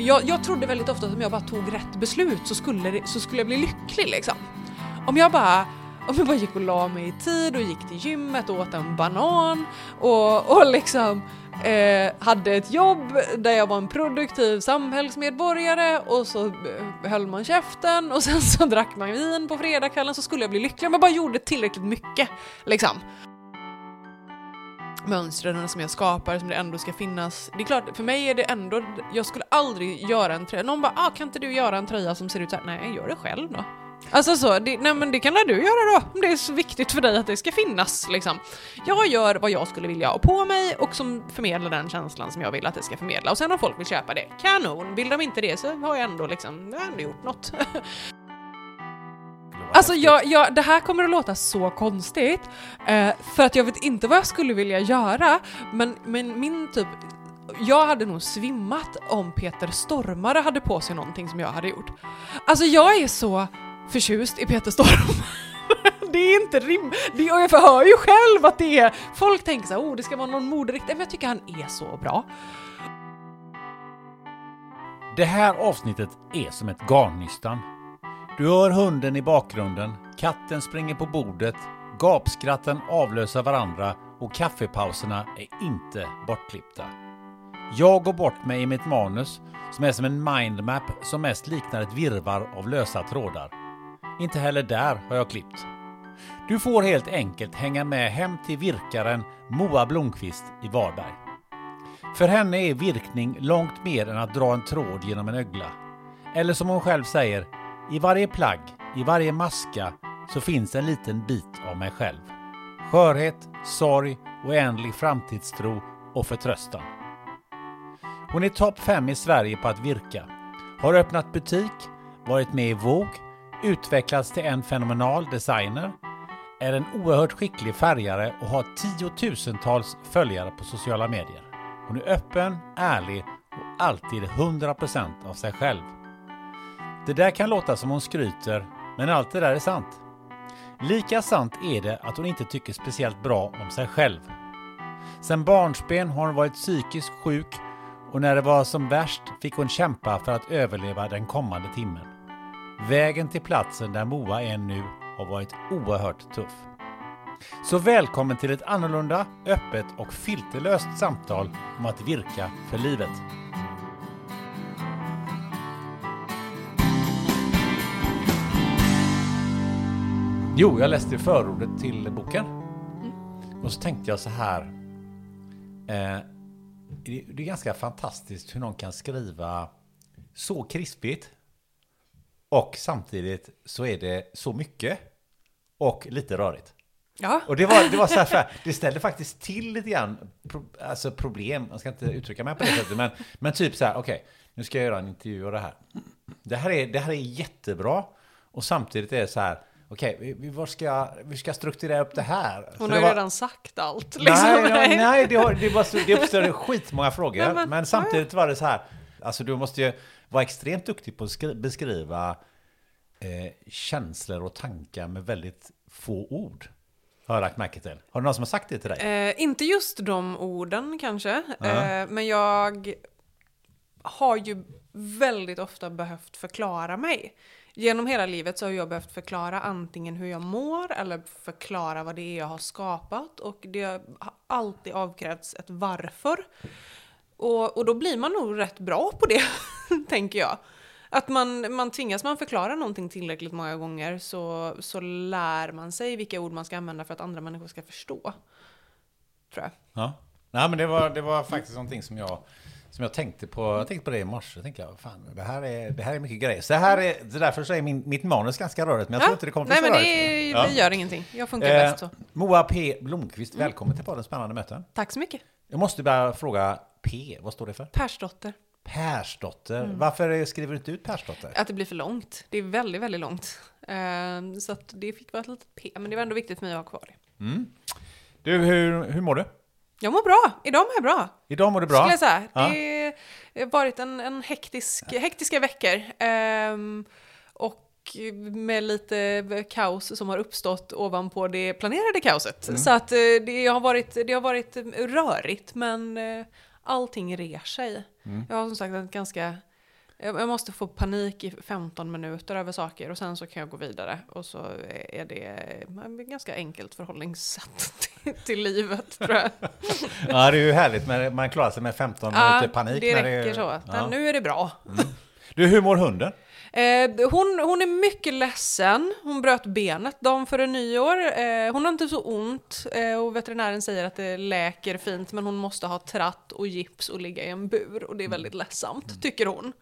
Jag, jag trodde väldigt ofta att om jag bara tog rätt beslut så skulle, det, så skulle jag bli lycklig liksom. Om jag bara om jag bara gick och la mig i tid och gick till gymmet och åt en banan och, och liksom eh, hade ett jobb där jag var en produktiv samhällsmedborgare och så eh, höll man käften och sen så drack man vin på fredagskvällen så skulle jag bli lycklig om jag bara gjorde tillräckligt mycket liksom mönstren som jag skapar som det ändå ska finnas. Det är klart, för mig är det ändå, jag skulle aldrig göra en tröja. Någon bara ah, kan inte du göra en tröja som ser ut så här? Nej, gör det själv då. Alltså så, det, nej men det kan väl du göra då, om det är så viktigt för dig att det ska finnas liksom. Jag gör vad jag skulle vilja ha på mig och som förmedlar den känslan som jag vill att det ska förmedla. Och sen om folk vill köpa det, kanon! Vill de inte det så har jag ändå liksom, jag har ändå gjort något. Alltså jag, jag, det här kommer att låta så konstigt, eh, för att jag vet inte vad jag skulle vilja göra, men, men min typ jag hade nog svimmat om Peter Stormare hade på sig någonting som jag hade gjort. Alltså jag är så förtjust i Peter Stormare. det är inte rim... Det, och jag hör ju själv att det är... Folk tänker så här, oh det ska vara någon moderiktig, men jag tycker han är så bra. Det här avsnittet är som ett garnnystan. Du hör hunden i bakgrunden, katten springer på bordet, gapskratten avlöser varandra och kaffepauserna är inte bortklippta. Jag går bort mig i mitt manus som är som en mindmap som mest liknar ett virvar av lösa trådar. Inte heller där har jag klippt. Du får helt enkelt hänga med hem till virkaren Moa Blomqvist i Varberg. För henne är virkning långt mer än att dra en tråd genom en ögla. Eller som hon själv säger, i varje plagg, i varje maska så finns en liten bit av mig själv. Skörhet, sorg, oändlig framtidstro och förtröstan. Hon är topp 5 i Sverige på att virka. Har öppnat butik, varit med i Vogue, utvecklats till en fenomenal designer, är en oerhört skicklig färgare och har tiotusentals följare på sociala medier. Hon är öppen, ärlig och alltid 100% av sig själv. Det där kan låta som hon skryter, men allt det där är sant. Lika sant är det att hon inte tycker speciellt bra om sig själv. Sen barnsben har hon varit psykiskt sjuk och när det var som värst fick hon kämpa för att överleva den kommande timmen. Vägen till platsen där Moa är nu har varit oerhört tuff. Så välkommen till ett annorlunda, öppet och filterlöst samtal om att virka för livet. Jo, jag läste förordet till boken. Och så tänkte jag så här. Eh, det är ganska fantastiskt hur någon kan skriva så krispigt. Och samtidigt så är det så mycket. Och lite rörigt. Ja. Och det var, det var så här, det ställde faktiskt till lite grann, pro, alltså problem, jag ska inte uttrycka mig på det sättet, men, men typ så här, okej, okay, nu ska jag göra en intervju och det här. Det här är, det här är jättebra, och samtidigt är det så här, okej, okay, vi, vi, ska, vi ska strukturera upp det här. Hon har ju var... redan sagt allt. Liksom. Nej, nej, det, har, det, var, det uppstod skitmånga frågor, nej, men, men, samtidigt var det så här, alltså du måste ju vara extremt duktig på att beskriva eh, känslor och tankar med väldigt få ord. Har jag lagt märke till. Har du någon som har sagt det till dig? Eh, inte just de orden kanske, uh -huh. eh, men jag har ju väldigt ofta behövt förklara mig. Genom hela livet så har jag behövt förklara antingen hur jag mår eller förklara vad det är jag har skapat och det har alltid avkrävts ett varför. Och, och då blir man nog rätt bra på det, tänker jag. Att man, man tvingas man förklara någonting tillräckligt många gånger så, så lär man sig vilka ord man ska använda för att andra människor ska förstå. Tror jag. Ja. Nej, men det var, det var faktiskt någonting som jag, som jag tänkte på. Jag tänkte på det i morse. Jag tänkte, fan, det här är, det här är mycket grejer. Så det här är, så därför så är min, mitt manus ganska rörigt, men jag tror inte det kommer Nej, bli så men rörigt. det, det gör ingenting. Jag funkar Eh, bäst så. Moa P Blomqvist, välkommen till podden Spännande möten. Tack så mycket. Jag måste bara fråga P, vad står det för? Persdotter. Persdotter. Mm. Varför skriver du inte ut Persdotter? Att det blir för långt. Det är väldigt, väldigt långt. Eh, så att det fick vara ett litet P, men det var ändå viktigt för mig att ha kvar det. Du, hur, hur mår du? Jag mår bra. Idag mår jag bra. Idag mår du bra? Skulle jag säga. Ja. Det har varit en, en hektisk, hektiska veckor. Ehm, och med lite kaos som har uppstått ovanpå det planerade kaoset. Mm. Så att eh, det har, varit, det har varit rörigt, men eh, allting rer sig. Mm. Jag har som sagt ett ganska... Jag måste få panik i 15 minuter över saker och sen så kan jag gå vidare. Och så är det ett ganska enkelt förhållningssätt till, till livet, tror jag. Ja, det är ju härligt, men man klarar sig med 15 minuter panik. det räcker så. Ja. Men nu är det bra. Du, hur mår hunden? Eh, hon, hon är mycket ledsen. Hon bröt benet dagen före nyår. Eh, hon har inte så ont eh, och veterinären säger att det läker fint men hon måste ha tratt och gips och ligga i en bur och det är väldigt ledsamt, tycker hon.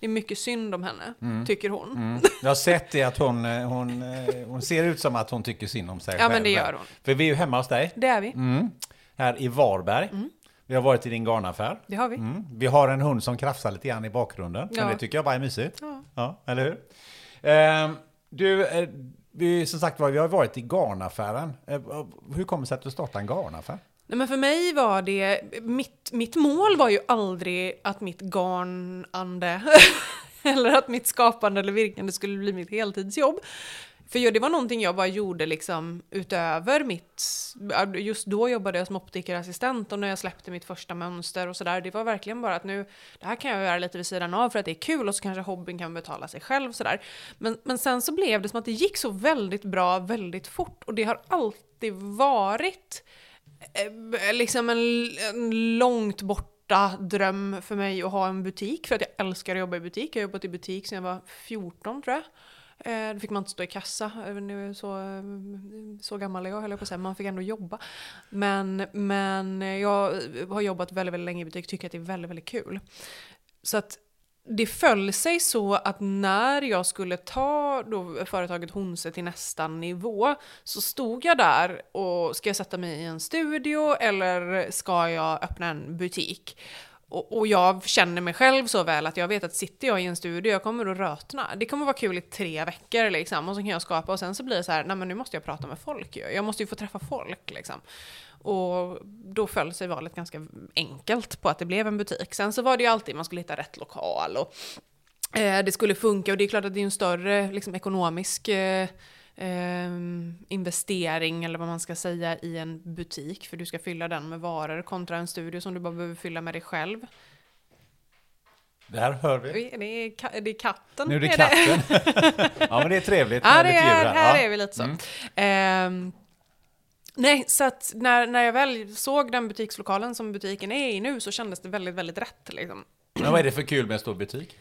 Det är mycket synd om henne, tycker hon. Mm. Jag har sett det att hon, eh, hon, eh, hon ser ut som att hon tycker synd om sig Ja, själv. men det gör hon. För vi är ju hemma hos dig, Det är vi. mm. här i Varberg. Vi har varit i din garnaffär. Det har vi. Mm. Vi har en hund som krafsar lite grann i bakgrunden. Men Ja. det tycker jag bara är mysigt. Ja. Ja, eller hur? Ehm, du, eh, vi, som sagt var, vi har varit i garnaffären. Eh, hur kommer det sig att du startade en garnaffär? Nej, men för mig var det, mitt, mitt mål var ju aldrig att mitt garnande eller att mitt skapande eller virkande skulle bli mitt heltidsjobb. För det var någonting jag bara gjorde liksom utöver mitt, just då jobbade jag som optikerassistent och när jag släppte mitt första mönster och sådär, det var verkligen bara att nu, det här kan jag göra lite vid sidan av för att det är kul och så kanske hobbyn kan betala sig själv sådär. Men, men sen så blev det som att det gick så väldigt bra väldigt fort och det har alltid varit Eh, liksom en, en långt borta dröm för mig att ha en butik, för att jag älskar att jobba i butik. Jag har jobbat i butik sedan jag var 14 tror jag. Eh, då fick man inte stå i kassa, eh, nu är så, så gammal är jag höll jag på att säga, man fick ändå jobba. Men, men jag har jobbat väldigt, väldigt länge i butik, tycker att det är väldigt, väldigt kul. Så att det föll sig så att när jag skulle ta då företaget Honse till nästa nivå så stod jag där och ska jag sätta mig i en studio eller ska jag öppna en butik? Och, och jag känner mig själv så väl att jag vet att sitter jag i en studio, jag kommer att rötna. Det kommer vara kul i tre veckor liksom, och så kan jag skapa och sen så blir det så här, nej men nu måste jag prata med folk ju. Jag måste ju få träffa folk liksom. Och då föll sig valet ganska enkelt på att det blev en butik. Sen så var det ju alltid, man skulle hitta rätt lokal och eh, det skulle funka och det är klart att det är en större liksom, ekonomisk eh, eh, investering eller vad man ska säga i en butik för du ska fylla den med varor kontra en studio som du bara behöver fylla med dig själv. Där hör vi. Det är, ka- det är katten. Nu är det katten. ja, men det är trevligt. Ja, det är, djur här Ja. är vi lite så. Ehm, nej, så att när, när jag väl såg den butikslokalen som butiken är i nu så kändes det väldigt, väldigt rätt. Liksom. Men vad är det för kul med en stor butik?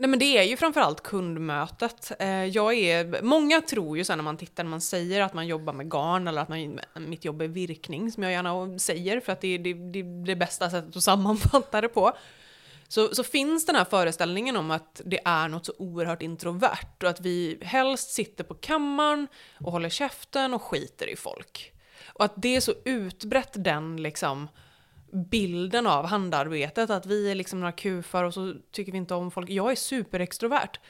Nej men det är ju framförallt kundmötet. Eh, jag är, många tror ju sen när man tittar, när man säger att man jobbar med garn eller att man, mitt jobb är virkning, som jag gärna säger för att det är det, det, det bästa sättet att sammanfatta det på. Så, så finns den här föreställningen om att det är något så oerhört introvert och att vi helst sitter på kammaren och håller käften och skiter i folk. Och att det är så utbrett den liksom bilden av handarbetet, att vi är liksom några kufar och så tycker vi inte om folk. Jag är superextrovert.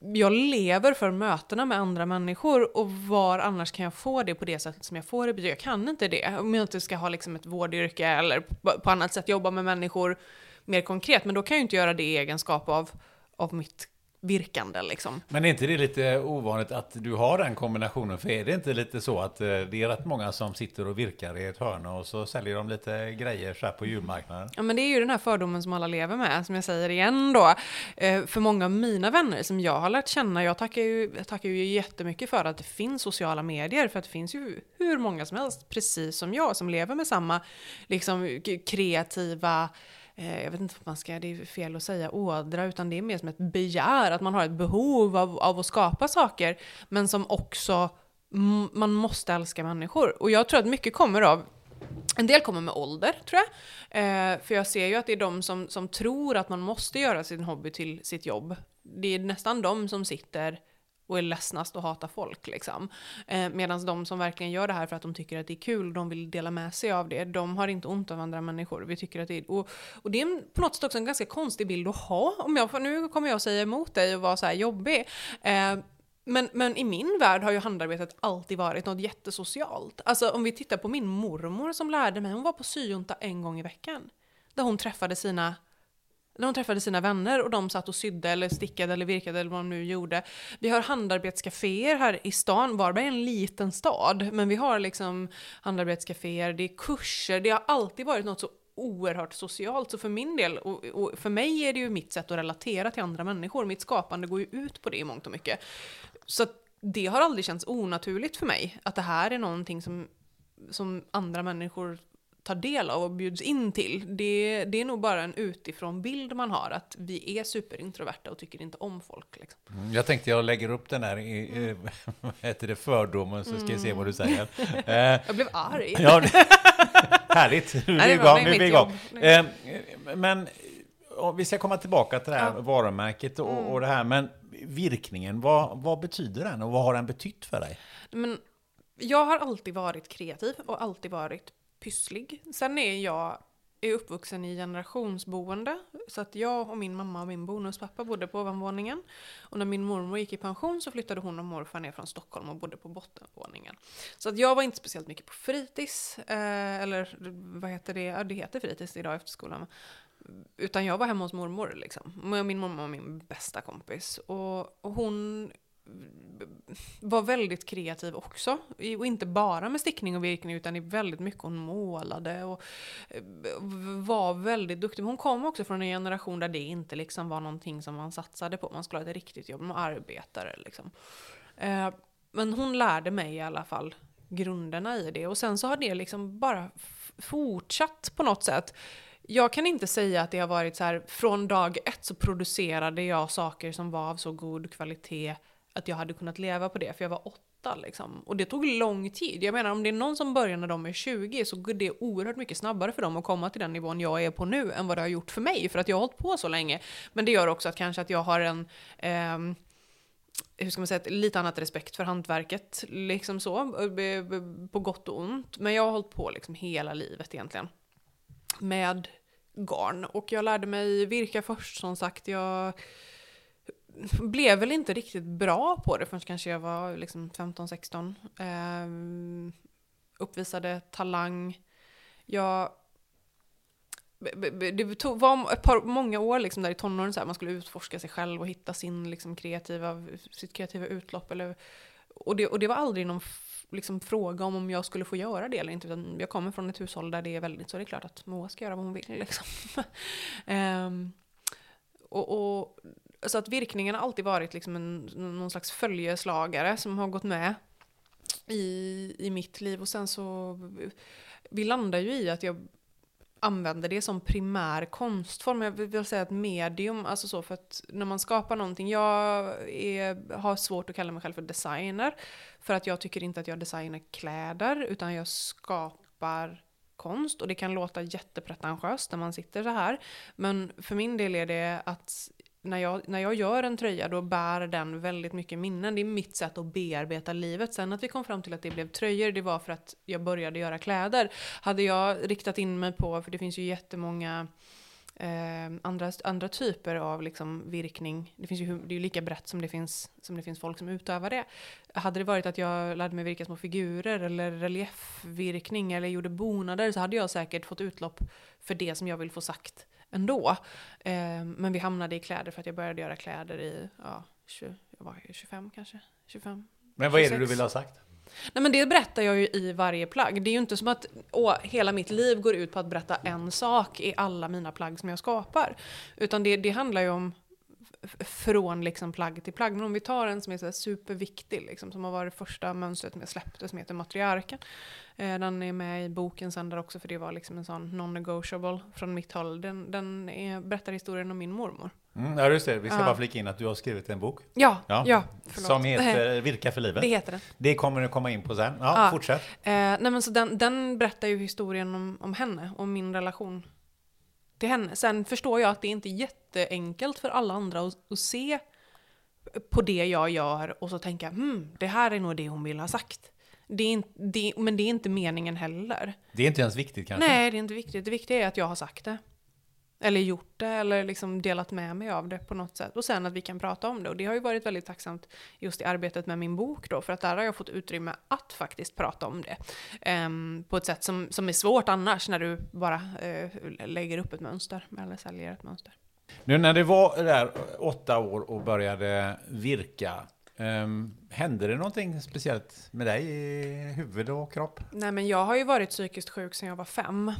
Jag lever för mötena med andra människor och var annars kan jag få det på det sättet som jag får det? Jag kan inte det. Om jag inte ska ha liksom ett vårdyrke eller på- på annat sätt jobba med människor mer konkret, men då kan jag ju inte göra det i egenskap av, av mitt virkande liksom. Men är inte det lite ovanligt att du har den kombinationen? För är det inte lite så att eh, det är rätt många som sitter och virkar i ett hörn och så säljer de lite grejer så här på julmarknaden? Ja men det är ju den här fördomen som alla lever med, som jag säger igen då. Eh, för många av mina vänner som jag har lärt känna, jag tackar ju, jag tackar ju jättemycket för att det finns sociala medier, för att det finns ju hur många som helst, precis som jag, som lever med samma liksom, kreativa Eh, jag vet inte vad man ska, det är fel att säga ådra, utan det är mer som ett begär, att man har ett behov av, av att skapa saker, men som också, man måste älska människor. Och jag tror att mycket kommer av en del kommer med ålder, tror jag. Eh, för jag ser ju att det är de som, som tror att man måste göra sin hobby till sitt jobb. Det är nästan de som sitter och är ledsnast och hatar folk. Liksom. Eh, Medan de som verkligen gör det här för att de tycker att det är kul och de vill dela med sig av det, de har inte ont av andra människor. Vi tycker att det är, och, och det är på något sätt också en ganska konstig bild att ha. Om jag, nu kommer jag säga emot dig och vara så här jobbig. Eh, men, men i min värld har ju handarbetet alltid varit något jättesocialt. Alltså om vi tittar på min mormor som lärde mig, hon var på syjunta en gång i veckan. Där hon träffade sina när hon träffade sina vänner och de satt och sydde eller stickade eller virkade eller vad de nu gjorde. Vi har handarbetscaféer här i stan. Varberg är en liten stad, men vi har liksom handarbetscaféer, det är kurser, det har alltid varit något så oerhört socialt. Så för min del, och, och, för mig är det ju mitt sätt att relatera till andra människor. Mitt skapande går ju ut på det i mångt och mycket. Så det har aldrig känts onaturligt för mig, att det här är någonting som, som andra människor tar del av och bjuds in till. Det, det är nog bara en utifrån bild man har, att vi är superintroverta och tycker inte om folk. Liksom. Mm, jag tänkte jag lägger upp den här i, vad heter det, fördomen så ska vi se vad du säger. Eh, jag blev arg. Ja, härligt, nu är vi igång. Nu är vi igång. Eh, men vi ska komma tillbaka till det här ja. varumärket och, mm. och det här, men virkningen, vad, vad betyder den och vad har den betytt för dig? Men jag har alltid varit kreativ och alltid varit pysslig. Sen är jag är uppvuxen i generationsboende. Så att jag och min mamma och min bonuspappa bodde på ovanvåningen. Och när min mormor gick i pension så flyttade hon och morfar ner från Stockholm och bodde på bottenvåningen. Så att jag var inte speciellt mycket på fritids. Eh, eller vad heter det? Ja, det heter fritids idag efter skolan. Utan jag var hemma hos mormor liksom. Min mormor var min bästa kompis. Och, och hon var väldigt kreativ också. Och inte bara med stickning och virkning utan i väldigt mycket hon målade och eh, var väldigt duktig. Men hon kom också från en generation där det inte liksom var någonting som man satsade på. Man skulle ha ett riktigt jobb, man arbetare liksom. Eh, men hon lärde mig i alla fall grunderna i det och sen så har det liksom bara fortsatt på något sätt. Jag kan inte säga att det har varit så här, från dag ett så producerade jag saker som var av så god kvalitet att jag hade kunnat leva på det, för jag var åtta liksom. Och det tog lång tid. Jag menar om det är någon som börjar när de är 20 så går det oerhört mycket snabbare för dem att komma till den nivån jag är på nu än vad det har gjort för mig, för att jag har hållit på så länge. Men det gör också att kanske att jag har en eh, hur ska man säga, lite annat respekt för hantverket, liksom så, på gott och ont. Men jag har hållit på liksom hela livet egentligen. Med garn. Och jag lärde mig virka först som sagt. Jag blev väl inte riktigt bra på det förrän kanske jag var liksom 15-16. Eh, uppvisade talang. Jag det tog, var ett par, många år liksom där i tonåren, så här, man skulle utforska sig själv och hitta sin liksom, kreativa, sitt kreativa utlopp. Eller, och, det, och det var aldrig någon liksom, fråga om om jag skulle få göra det eller inte. Utan jag kommer från ett hushåll där det är väldigt så det är klart att Moa ska göra vad hon vill. Liksom. um, och, och, så att virkningen har alltid varit liksom en, någon slags följeslagare som har gått med i, i mitt liv. Och sen så, vi landar ju i att jag använder det som primär konstform. Jag vill säga ett medium, alltså så för att när man skapar någonting, jag är, har svårt att kalla mig själv för designer, för att jag tycker inte att jag designar kläder, utan jag skapar konst och det kan låta jättepretentiöst när man sitter så här. Men för min del är det att när jag, när jag gör en tröja då bär den väldigt mycket minnen. Det är mitt sätt att bearbeta livet. Sen att vi kom fram till att det blev tröjor, det var för att jag började göra kläder. Hade jag riktat in mig på, för det finns ju jättemånga eh, andra, andra typer av liksom virkning. Det, finns ju, det är ju lika brett som det, finns, som det finns folk som utövar det. Hade det varit att jag lärde mig virka små figurer eller reliefvirkning eller gjorde bonader så hade jag säkert fått utlopp för det som jag vill få sagt ändå. Eh, men vi hamnade i kläder för att jag började göra kläder i, ja, 20, jag var 25 kanske, 25. Men vad är det 26. du vill ha sagt? Nej men det berättar jag ju i varje plagg. Det är ju inte som att åh, hela mitt liv går ut på att berätta en sak i alla mina plagg som jag skapar. Utan det, det handlar ju om från liksom plagg till plagg. Men om vi tar en som är så superviktig, liksom, som har varit första mönstret som jag släppte, som heter Matriarken. Eh, den är med i boken sen där också, för det var liksom en sån non-negotiable från mitt håll. Den, den är, berättar historien om min mormor. Mm, ja, just det. Vi ska Ja. bara flika in att du har skrivit en bok. Ja, ja, förlåt. som heter Virka för livet. Det heter den. Det kommer du komma in på sen. Ja, Ja. fortsätt. Eh, nej men så den, den berättar ju historien om, om henne och min relation till henne. Sen förstår jag att det är inte jätteenkelt för alla andra att, att se på det jag gör och så tänka hmm, det här är nog det hon vill ha sagt. Det är inte, det, men det är inte meningen heller. Det är inte ens viktigt kanske. Nej, det är inte viktigt. Det viktiga är att jag har sagt det. Eller gjort det, eller liksom delat med mig av det på något sätt. Och sen att vi kan prata om det. Och det har ju varit väldigt tacksamt just i arbetet med min bok då, för att där har jag fått utrymme att faktiskt prata om det. Ehm, på ett sätt som, som är svårt annars, när du bara eh, lägger upp ett mönster, eller säljer ett mönster. Nu när det var där åtta år och började virka, um, hände det någonting speciellt med dig i huvud och kropp? Nej, men jag har ju varit psykiskt sjuk sedan jag var fem.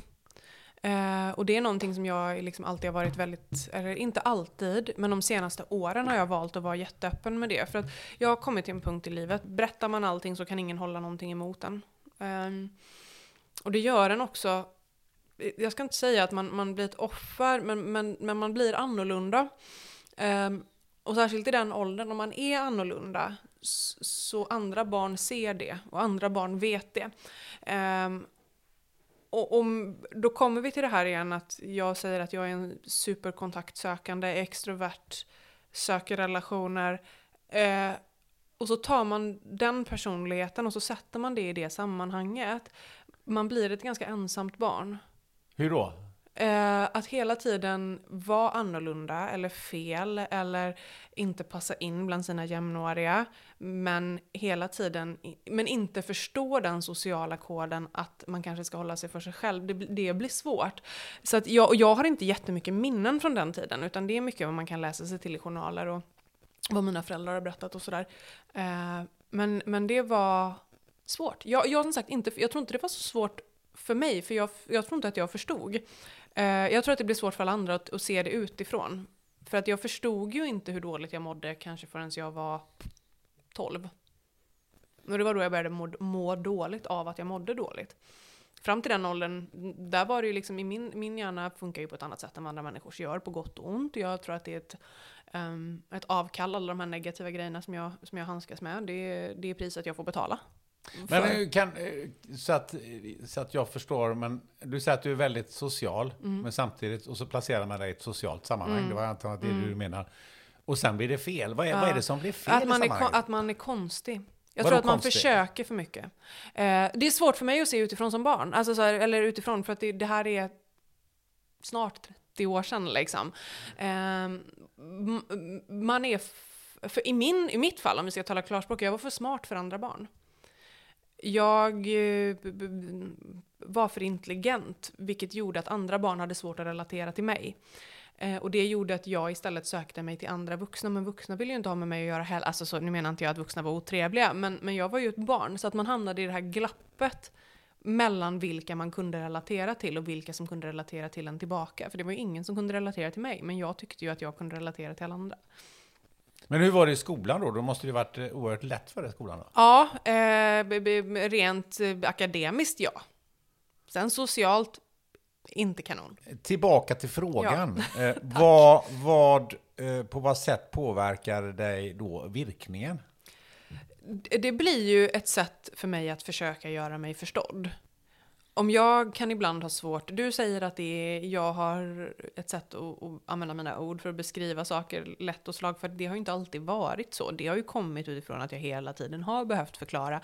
Eh, och det är någonting som jag liksom alltid har varit väldigt, eller inte alltid, men de senaste åren har jag valt att vara jätteöppen med det. För att jag har kommit till en punkt i livet, berättar man allting så kan ingen hålla någonting emot en. Eh, och det gör en också, eh, jag ska inte säga att man, man blir ett offer, men, men, men man blir annorlunda. Eh, och särskilt i den åldern, om man är annorlunda, så andra barn ser det och andra barn vet det. Ehm, och om, då kommer vi till det här igen att jag säger att jag är en superkontaktsökande, extrovert, söker relationer. Eh, och så tar man den personligheten och så sätter man det i det sammanhanget. Man blir ett ganska ensamt barn. Hur då? Eh, att hela tiden vara annorlunda eller fel eller inte passa in bland sina jämnåriga. Men hela tiden, men inte förstå den sociala koden att man kanske ska hålla sig för sig själv. Det, det blir svårt. Så att jag, och jag har inte jättemycket minnen från den tiden utan det är mycket vad man kan läsa sig till i journaler och vad mina föräldrar har berättat och sådär. Eh, men, men det var svårt. Jag, jag, som sagt, inte, jag tror inte det var så svårt för mig, för jag, jag tror inte att jag förstod. Eh, jag tror att det blir svårt för alla andra att, att se det utifrån. För att jag förstod ju inte hur dåligt jag mådde kanske förrän jag var 12. Och det var då jag började må, må dåligt av att jag mådde dåligt. Fram till den åldern, där var det ju liksom i min, min hjärna funkar ju på ett annat sätt än vad andra människors gör, på gott och ont. Jag tror att det är ett, um, ett avkall, alla de här negativa grejerna som jag, som jag handskas med. Det, det är priset jag får betala. Men för. eh, kan, eh, så, att, så att jag förstår, men du säger att du är väldigt social, Mm. men samtidigt, och så placerar man dig i ett socialt sammanhang, det var antagligen det är det du menar. Och sen blir det fel. Vad är, vad är det som blir fel Att i man, är, kon- sammanhanget? att man är konstig. Jag Vadå tror att man konstig? försöker för mycket. Eh, det är svårt för mig att se utifrån som barn. Alltså så här, eller utifrån, för att det, det här är snart 30 år sedan liksom. Eh, man är, för i, min, i mitt fall, om vi ska tala klarspråk, jag var för smart för andra barn. Jag eh, var för intelligent, vilket gjorde att andra barn hade svårt att relatera till mig. Eh, och det gjorde att jag istället sökte mig till andra vuxna, men vuxna ville ju inte ha med mig att göra heller. Alltså så, nu menar inte jag att vuxna var otrevliga, men, men jag var ju ett barn, så att man hamnade i det här glappet mellan vilka man kunde relatera till och vilka som kunde relatera till en tillbaka. För det var ju ingen som kunde relatera till mig, men jag tyckte ju att jag kunde relatera till alla andra. Men hur var det i skolan då? Då måste det varit eh, oerhört lätt för dig i skolan då? Ja, eh, rent eh, akademiskt ja. Sen socialt, inte kanon. Tillbaka till frågan. eh, vad, vad, eh, på vad sätt påverkar dig då virkningen? Det blir ju ett sätt för mig att försöka göra mig förstådd. Om jag kan ibland ha svårt, du säger att det är, jag har ett sätt att, att använda mina ord för att beskriva saker lätt och slag, för det har ju inte alltid varit så. Det har ju kommit utifrån att jag hela tiden har behövt förklara.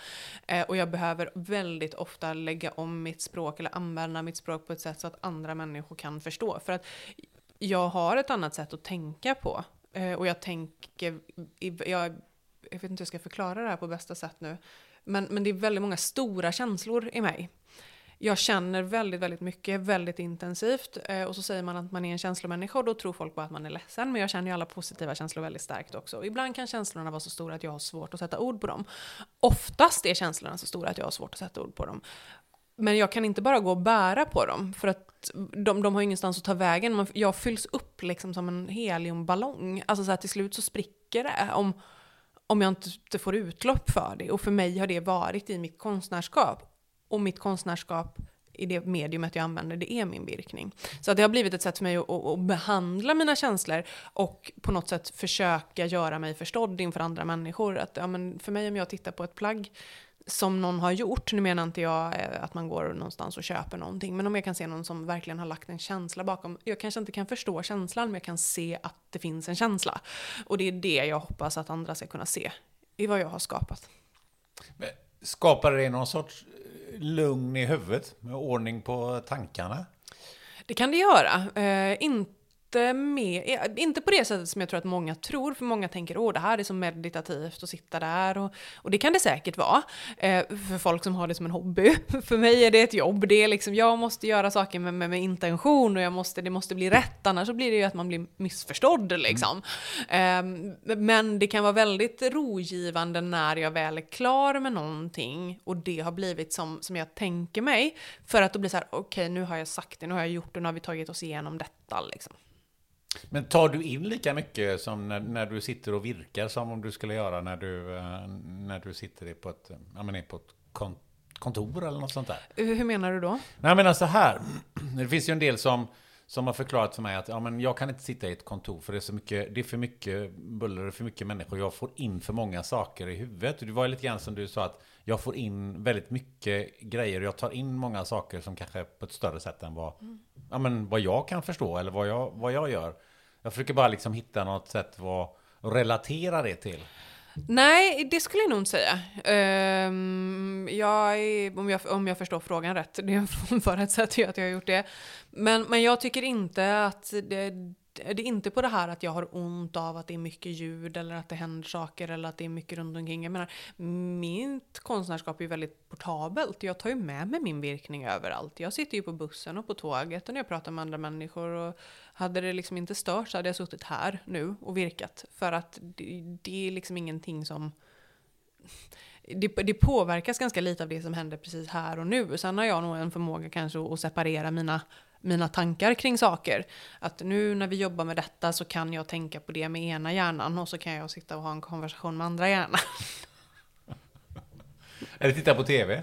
Eh, och jag behöver väldigt ofta lägga om mitt språk eller använda mitt språk på ett sätt så att andra människor kan förstå. För att jag har ett annat sätt att tänka på. Eh, och jag tänker, jag, jag vet inte hur jag ska förklara det här på bästa sätt nu. Men, men det är väldigt många stora känslor i mig jag känner väldigt, väldigt mycket, väldigt intensivt. Eh, och så säger man att man är en känslomänniska och då tror folk bara att man är ledsen. Men jag känner ju alla positiva känslor väldigt starkt också. Och ibland kan känslorna vara så stora att jag har svårt att sätta ord på dem. Oftast är känslorna så stora att jag har svårt att sätta ord på dem. Men jag kan inte bara gå och bära på dem, för att de, de har ingenstans att ta vägen. Jag fylls upp liksom som en heliumballong. Alltså så här, till slut så spricker det om, om jag inte får utlopp för det. Och för mig har det varit i mitt konstnärskap. Och mitt konstnärskap i det mediumet jag använder, det är min virkning. Så det har blivit ett sätt för mig att, att, behandla mina känslor och på något sätt försöka göra mig förstådd inför andra människor. Att, ja, men för mig om jag tittar på ett plagg som någon har gjort, nu menar inte jag eh, att man går någonstans och köper någonting, men om jag kan se någon som verkligen har lagt en känsla bakom, jag kanske inte kan förstå känslan, men jag kan se att det finns en känsla. Och det är det jag hoppas att andra ska kunna se i vad jag har skapat. skapar det någon sorts lugn i huvudet? Med ordning på tankarna? Det kan det göra. Eh, inte med, inte på det sättet som jag tror att många tror, för många tänker att det här är så meditativt att sitta där och, och det kan det säkert vara eh, för folk som har det som en hobby. för mig är det ett jobb, det är liksom, jag måste göra saker med, med, med, intention och jag måste, det måste bli rätt, annars så blir det ju att man blir missförstådd liksom. Mm. Eh, men det kan vara väldigt rogivande när jag väl är klar med någonting och det har blivit som, som jag tänker mig, för att då blir så här, okej okay, nu har jag sagt det, nu har jag gjort det, nu har vi tagit oss igenom detta liksom. Men tar du in lika mycket som när, när, du sitter och virkar som om du skulle göra när du, eh, när du sitter på ett, ja, men på ett kontor eller något sånt där? Hur menar du då? Nej, jag menar så här. Det finns ju en del som, som har förklarat för mig att ja, men jag kan inte sitta i ett kontor för det är, så mycket, det är för mycket buller och för mycket människor. Jag får in för många saker i huvudet. Det var lite grann som du sa att jag får in väldigt mycket grejer. Jag tar in många saker som kanske är på ett större sätt än vad, mm. ja, men vad jag kan förstå eller vad jag, vad jag gör. Jag försöker bara liksom hitta något sätt att relatera det till. Nej, det skulle jag nog inte säga. Um, jag är, om, jag, om jag förstår frågan rätt, det förutsätter ju att jag har gjort det. Men, men jag tycker inte att det, det är inte på det här att jag har ont av att det är mycket ljud eller att det händer saker eller att det är mycket runt omkring. Jag menar, mitt konstnärskap är ju väldigt portabelt. Jag tar ju med mig min virkning överallt. Jag sitter ju på bussen och på tåget och när jag pratar med andra människor. Och hade det liksom inte stört så hade jag suttit här nu och virkat. För att det, det är liksom ingenting som det, det, påverkas ganska lite av det som händer precis här och nu. Sen har jag nog en förmåga kanske att separera mina mina tankar kring saker. Att nu när vi jobbar med detta så kan jag tänka på det med ena hjärnan och så kan jag sitta och ha en konversation med andra hjärnan. Eller titta på tv?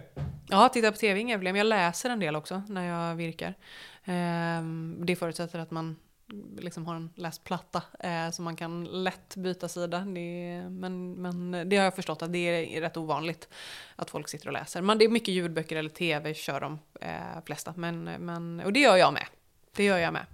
Ja, titta på tv, inga problem. Jag läser en del också när jag virkar. Ehm, det förutsätter att man liksom har en läsplatta eh, så man kan lätt byta sida. Det, men, men det har jag förstått att det är rätt ovanligt att folk sitter och läser. Men det är mycket ljudböcker eller tv kör de eh, flesta. Men, men, och det gör jag med. Det gör jag med.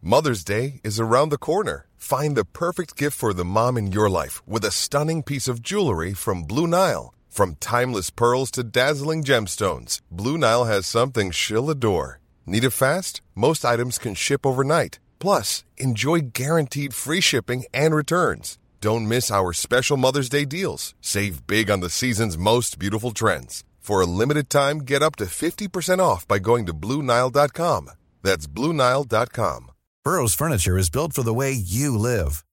Mother's Day is around the corner. Find the perfect gift for the mom in your life with a stunning piece of jewelry from Blue Nile. From timeless pearls to dazzling gemstones, Blue Nile has something she'll adore. Need it fast? Most items can ship overnight. Plus, enjoy guaranteed free shipping and returns. Don't miss our special Mother's Day deals. Save big on the season's most beautiful trends. For a limited time, get up to 50% off by going to Bluenile.com. That's Bluenile.com. Burrow's Furniture is built for the way you live.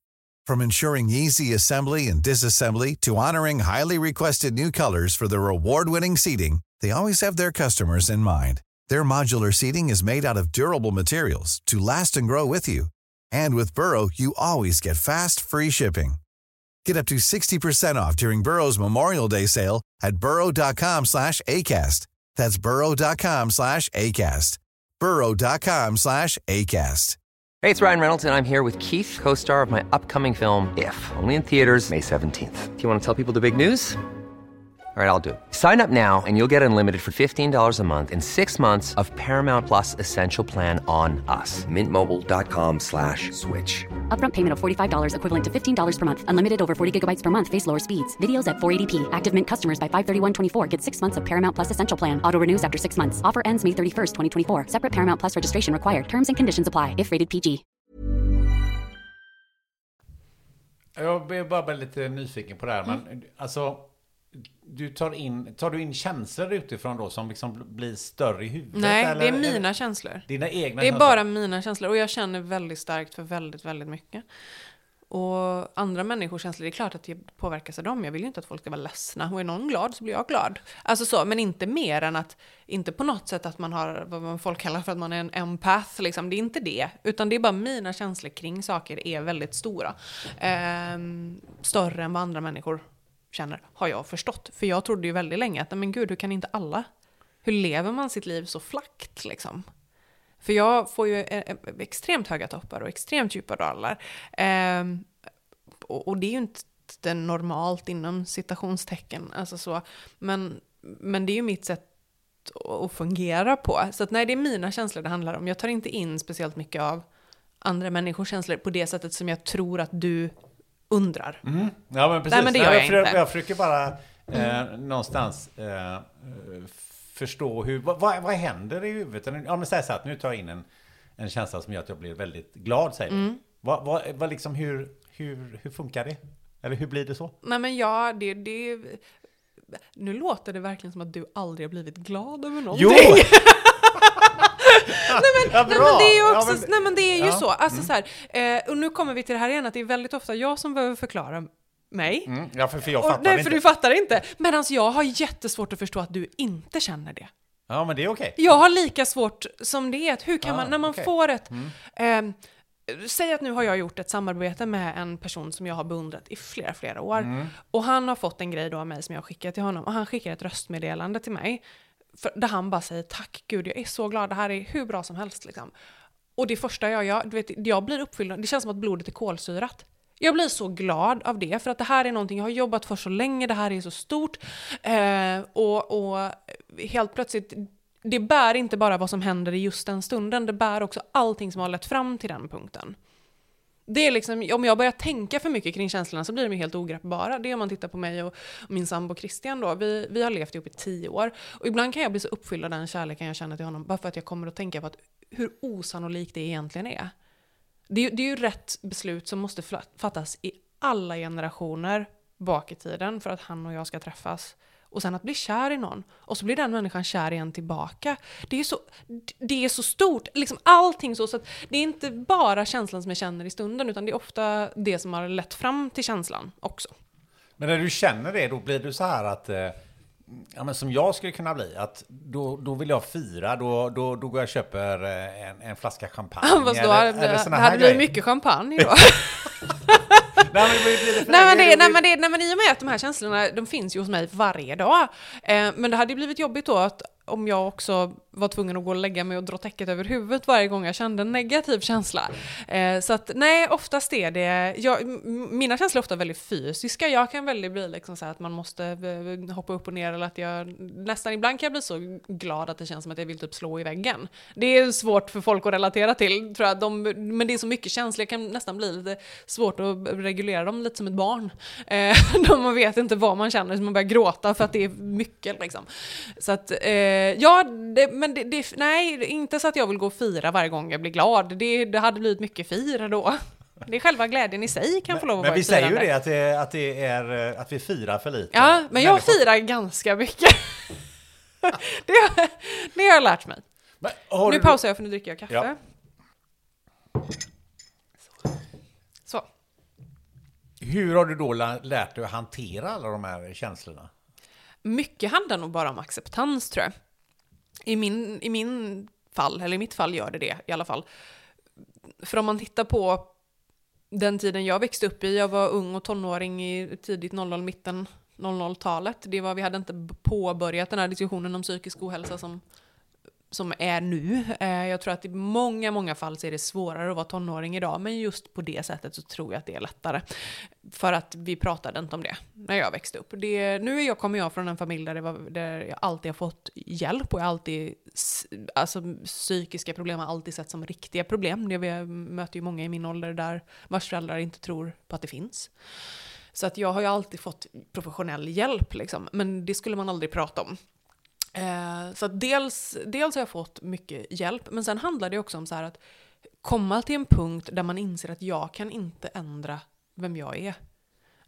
From ensuring easy assembly and disassembly to honoring highly requested new colors for their award winning seating, they always have their customers in mind. Their modular seating is made out of durable materials to last and grow with you. And with Burrow, you always get fast, free shipping. Get up to 60% off during Burrow's Memorial Day sale at burrow.com slash ACAST. That's burrow.com slash ACAST. burrow.com slash ACAST. Hey, it's Ryan Reynolds, and I'm here with Keith, co-star of my upcoming film, If, only in theaters May 17th. Do you want to tell people the big news? All right, I'll do it. Sign up now and you'll get unlimited for $15 a month in six months of Paramount Plus Essential Plan on us. Mintmobile.com slash switch. Upfront payment of $45 equivalent to $15 per month. Unlimited over 40 gigabytes per month. Face lower speeds. Videos at 480p. Active Mint customers by 531.24 get six months of Paramount Plus Essential Plan. Auto renews after six months. Offer ends May 31st, 2024. Separate Paramount Plus registration required. Terms and conditions apply if rated PG. Jag blir bara lite eh, nyfiken på det här. Men, alltså... du tar in, tar du in känslor utifrån då som liksom blir större i huvudet? Nej, eller, det är mina känslor. Dina egna Det är känslor? bara mina känslor och jag känner väldigt starkt för väldigt, väldigt mycket. Och andra människors känslor, det är klart att jag påverkas av dem. Jag vill ju inte att folk ska vara ledsna. Och är någon glad så blir jag glad. Alltså så, men inte mer än att, inte på något sätt att man har, vad folk kallar för att man är en empath, liksom. Det är inte det. Utan det är bara mina känslor kring saker är väldigt stora. Ehm, större än vad andra människor känner, har jag förstått. För jag trodde ju väldigt länge att, men gud, hur kan inte alla? Hur lever man sitt liv så flackt liksom? För jag får ju eh, eh, extremt höga toppar och extremt djupa dalar. Eh, och, och det är ju inte normalt inom citationstecken, alltså så. Men, men det är ju mitt sätt att fungera på. Så att nej, det är mina känslor det handlar om. Jag tar inte in speciellt mycket av andra människors känslor på det sättet som jag tror att du undrar. Ja men precis. Nej, men det gör jag försöker, inte. jag försöker bara eh, någonstans eh, förstå hur, vad, vad vad händer i huvudet? Ja men säg så att nu tar jag in en, en känsla som gör att jag blir väldigt glad säger Mm. Vad, vad, vad liksom, hur, hur, hur funkar det? Eller hur blir det så? Nej men ja, det, det... Nu låter det verkligen som att du aldrig har blivit glad över någonting. Jo! ja, Nej men det är ju Ja, också, men- nej men det är ju Ja. så. Alltså så här, eh, och nu kommer vi till det här igen, att det är väldigt ofta jag som behöver förklara mig. Mm, ja, för, för jag Och, fattar nej, inte. för du fattar inte. Medan jag har jättesvårt att förstå att du inte känner det. Ja, men det är okej. Jag har lika svårt som det är, hur kan Ah, man, när man okej. får ett... ehm, säg att nu har jag gjort ett samarbete med en person som jag har beundrat i flera, flera år. Och han har fått en grej då av mig som jag skickat till honom. Och han skickar ett röstmeddelande till mig. För, där han bara säger tack gud, jag är så glad, det här är hur bra som helst liksom. Och det första jag gör, du vet, jag blir uppfylld, det känns som att blodet är kolsyrat. Jag blir så glad av det, för att det här är någonting jag har jobbat för så länge, det här är så stort. Eh, och, och helt plötsligt, det bär inte bara vad som händer i just den stunden, det bär också allting som har lett fram till den punkten. Det är liksom, om jag börjar tänka för mycket kring känslorna så blir de ju helt ogreppbara. Det är om man tittar på mig och min sambo Christian då. Vi, vi har levt ihop i tio år. Och ibland kan jag bli så uppfylld av den kärleken jag känner till honom bara för att jag kommer att tänka på att hur osannolikt det egentligen är. Det, är ju- det är ju rätt beslut som måste fattas i alla generationer bak i tiden för att han och jag ska träffas. Och sen att bli kär i någon, och så blir den människan kär igen tillbaka. Det är så, det är så stort, liksom allting så. så att det är inte bara känslan som jag känner i stunden, utan det är ofta det som har lett fram till känslan också. Men när du känner det, då blir du så här att... Eh, ja, men som jag skulle kunna bli, att då, då vill jag fira, då, då, då går jag och köper eh, en, en flaska champagne. Fast då, eller, det, eller det här hade blivit mycket champagne då. Nej, men det nej, men det, men i och med att de här känslorna, de finns ju hos mig varje dag. Eh, men det hade ju blivit jobbigt då att om jag också var tvungen att gå och lägga mig och dra täcket över huvudet varje gång jag kände en negativ känsla. Eh, så att nej, oftast är det, jag, mina känslor är ofta väldigt fysiska. Jag kan väldigt bli liksom så här att man måste eh, eh, hoppa upp och ner eller att jag nästan ibland kan jag bli så glad att det känns som att jag vill typ slå i väggen. Det är svårt för folk att relatera till tror jag. De, men det är så mycket känslor, jag kan nästan bli lite svårt att reglera dem lite som ett barn. Eh, man vet inte vad man känner, så man börjar gråta för att det är mycket liksom. Så att, eh, ja, det, men det, det, nej, inte så att jag vill gå och fira varje gång jag blir glad. Det, det hade blivit mycket fira då. Det är själva glädjen i sig kan få lov att Men vara vi ett säger ju det att, det, att, det är, eh, att vi firar för lite. Ja, men jag Människor- firar ganska mycket. det, har, det har jag lärt mig. Men Nu du pausar jag för nu dricker jag kaffe. Ja. Så. Så. Hur har du då lärt dig att hantera alla de här känslorna? Mycket handlar nog bara om acceptans tror jag. I min, I min fall, eller i mitt fall gör det det i alla fall. För om man tittar på den tiden jag växte upp i, jag var ung och tonåring i tidigt 00, mitten 00-talet. Det var, vi hade inte påbörjat den här diskussionen om psykisk ohälsa som, som är nu. Eh, jag tror att i många, många fall så är det svårare att vara tonåring idag, men just på det sättet så tror jag att det är lättare. För att vi pratade inte om det när jag växte upp. Det, nu är jag, kommer jag från en familj där, det var, där jag alltid har fått hjälp och jag har alltid, alltså psykiska problem har alltid sett som riktiga problem. Det, vi möter ju många i min ålder där vars föräldrar inte tror på att det finns. Så att jag har ju alltid fått professionell hjälp liksom, men det skulle man aldrig prata om. Eh, så att dels, dels har jag fått mycket hjälp, men sen handlar det också om så här att komma till en punkt där man inser att jag kan inte ändra vem jag är.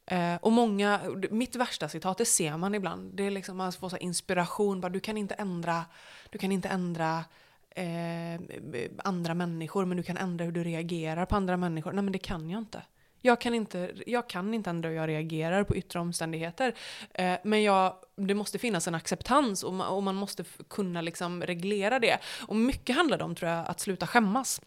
Eh, och många, mitt värsta citat, det ser man ibland. Det är liksom, man får så inspiration, bara, du kan inte ändra, du kan inte ändra eh, andra människor, men du kan ändra hur du reagerar på andra människor. Nej men det kan jag inte. Jag kan inte, jag kan inte ändra hur jag reagerar på yttre omständigheter. Eh, men jag, det måste finnas en acceptans och man, och man måste kunna liksom reglera det. Och mycket handlar det om, tror jag, att sluta skämmas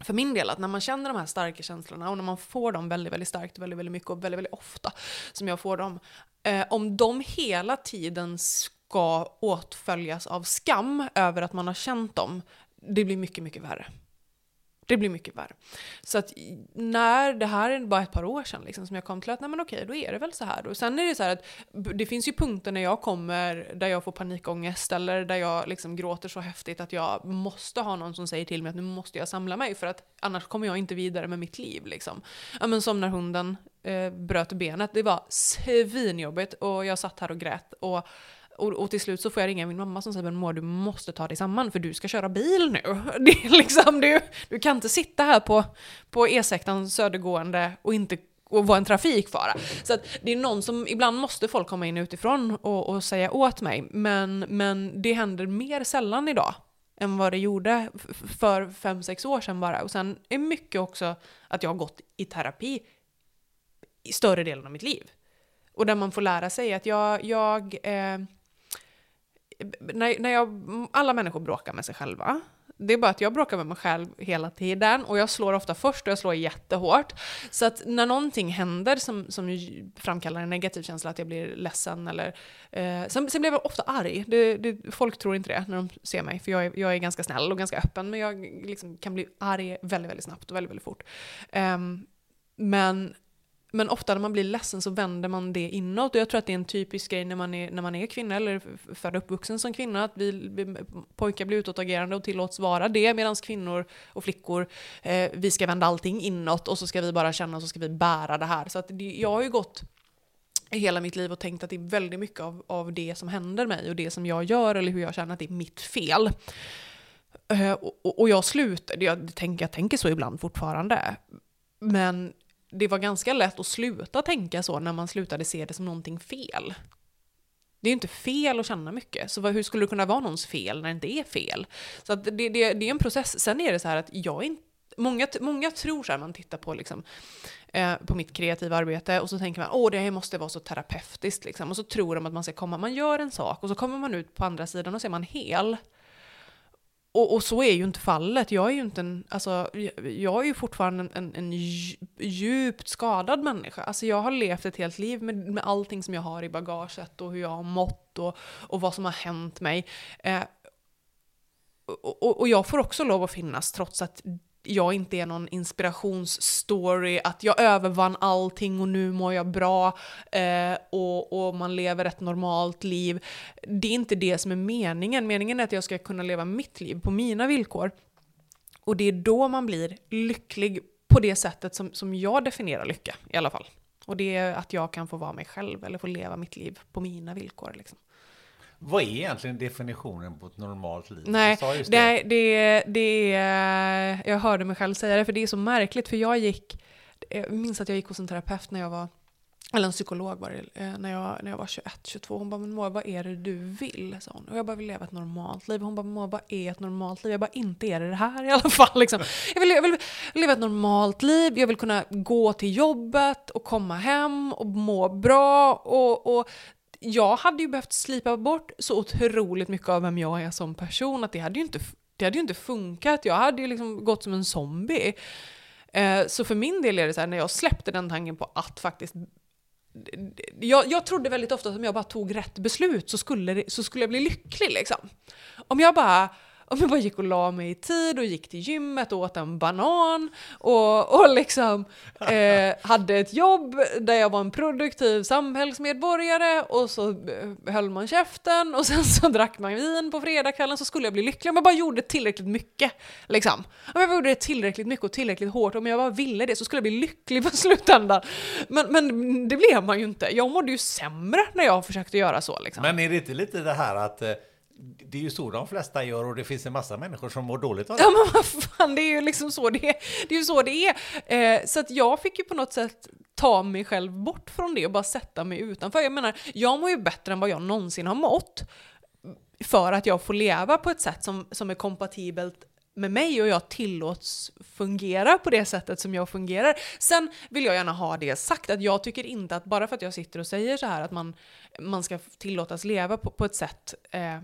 för min del, att när man känner de här starka känslorna och när man får dem väldigt, väldigt starkt, väldigt, väldigt mycket och väldigt, väldigt ofta som jag får dem, eh, om de hela tiden ska åtföljas av skam över att man har känt dem, det blir mycket, mycket värre. Det blir mycket värre. Så att när, det här är bara ett par år sedan liksom, som jag kom till att nej men okej, då är det väl så här. Och sen är det så här att det finns ju punkter när jag kommer där jag får panikångest eller där jag liksom gråter så häftigt att jag måste ha någon som säger till mig att nu måste jag samla mig för att annars kommer jag inte vidare med mitt liv. Liksom. Ja, men som när hunden eh, bröt benet, det var svinjobbigt och jag satt här och grät. Och och, och, till slut så får jag ringa min mamma som säger men Moa du måste ta dig samman för du ska köra bil nu. Det är liksom, du, du kan inte sitta här på, på E6 södergående och inte och vara en trafikfara. Så att det är någon som, ibland måste folk komma in utifrån och, och säga åt mig, men, men det händer mer sällan idag än vad det gjorde för fem sex år sedan bara. Och sen är mycket också att jag har gått i terapi i större delen av mitt liv. Och där man får lära sig att jag, jag eh, när, när jag, alla människor bråkar med sig själva. Det är bara att jag bråkar med mig själv hela tiden och jag slår ofta först och jag slår jättehårt. Så att när någonting händer som, som framkallar en negativ känsla, att jag blir ledsen eller... Eh, sen, sen blir jag ofta arg. Det, det, folk tror inte det när de ser mig, för jag är, jag är ganska snäll och ganska öppen, men jag liksom kan bli arg väldigt, väldigt snabbt och väldigt, väldigt fort. Um, men men ofta när man blir ledsen så vänder man det inåt. Och jag tror att det är en typisk grej när man är, när man är kvinna eller född uppvuxen som kvinna. Att vi, pojkar blir utåtagerande och tillåts vara det. Medan kvinnor och flickor, eh, vi ska vända allting inåt och så ska vi bara känna och så ska vi bära det här. Så att det, jag har ju gått hela mitt liv och tänkt att det är väldigt mycket av, av det som händer mig och det som jag gör eller hur jag känner att det är mitt fel. Eh, och, och, jag slutade, jag tänker, jag tänker så ibland fortfarande. Men det var ganska lätt att sluta tänka så när man slutade se det som någonting fel. Det är ju inte fel att känna mycket, så hur skulle det kunna vara någons fel när det inte är fel? Så det, det, det, är en process. Sen är det så här att jag inte Många, många tror så här, man tittar på, liksom, eh, på mitt kreativa arbete och så tänker man åh det här måste vara så terapeutiskt liksom. Och så tror de att man ska komma, man gör en sak och så kommer man ut på andra sidan och så är man hel. Och, och, så är ju inte fallet. Jag är ju inte en, alltså, jag är ju fortfarande en, en, djupt skadad människa. Alltså jag har levt ett helt liv med, med allting som jag har i bagaget och hur jag har mått och, och vad som har hänt mig. Eh, och, och, jag får också lov att finnas trots att jag inte är någon inspirationsstory, att jag övervann allting och nu mår jag bra eh, och, och, man lever ett normalt liv. Det är inte det som är meningen. Meningen är att jag ska kunna leva mitt liv på mina villkor. Och det är då man blir lycklig på det sättet som, som jag definierar lycka i alla fall. Och det är att jag kan få vara mig själv eller få leva mitt liv på mina villkor. Liksom. Vad är egentligen definitionen på ett normalt liv? Nej, det. Det, det, är, jag hörde mig själv säga det, för det är så märkligt, för jag gick, jag minns att jag gick hos en terapeut när jag var, eller en psykolog var det, eh, när jag, när jag var 21, 22. Hon bara, men Moa, vad är det du vill? Sa hon. Och jag bara, vill leva ett normalt liv. Hon bara, Moa, vad är ett normalt liv? Jag bara, inte är det det här i alla fall. Liksom. Jag, vill, jag vill leva ett normalt liv, jag vill kunna gå till jobbet och komma hem och må bra och, och jag hade ju behövt slipa bort så otroligt mycket av vem jag är som person att det hade ju inte, det hade ju inte funkat. Jag hade ju liksom gått som en zombie. Eh, så för min del är det så här, när jag släppte den tanken på att faktiskt jag, jag trodde väldigt ofta att om jag bara tog rätt beslut så skulle, det, så skulle jag bli lycklig liksom. Om jag bara om jag bara gick och la mig i tid och gick till gymmet och åt en banan och, och liksom eh, hade ett jobb där jag var en produktiv samhällsmedborgare och så eh, höll man käften och sen så drack man vin på fredagskvällen så skulle jag bli lycklig om jag bara gjorde tillräckligt mycket. Liksom. Om jag gjorde det tillräckligt mycket och tillräckligt hårt, om jag bara ville det så skulle jag bli lycklig på slutändan. Men, men det blev man ju inte. Jag mådde ju sämre när jag försökte göra så. Liksom. Men är det inte lite det här att eh det är ju så de flesta gör och det finns en massa människor som mår dåligt av det. Ja men vad fan, det är ju liksom så det är. Det är ju så det är. Eh, så att jag fick ju på något sätt ta mig själv bort från det och bara sätta mig utanför. Jag menar, jag mår ju bättre än vad jag någonsin har mått. För att jag får leva på ett sätt som, som är kompatibelt med mig och jag tillåts fungera på det sättet som jag fungerar. Sen vill jag gärna ha det sagt att jag tycker inte att bara för att jag sitter och säger så här att man, man ska tillåtas leva på, på ett sätt eh,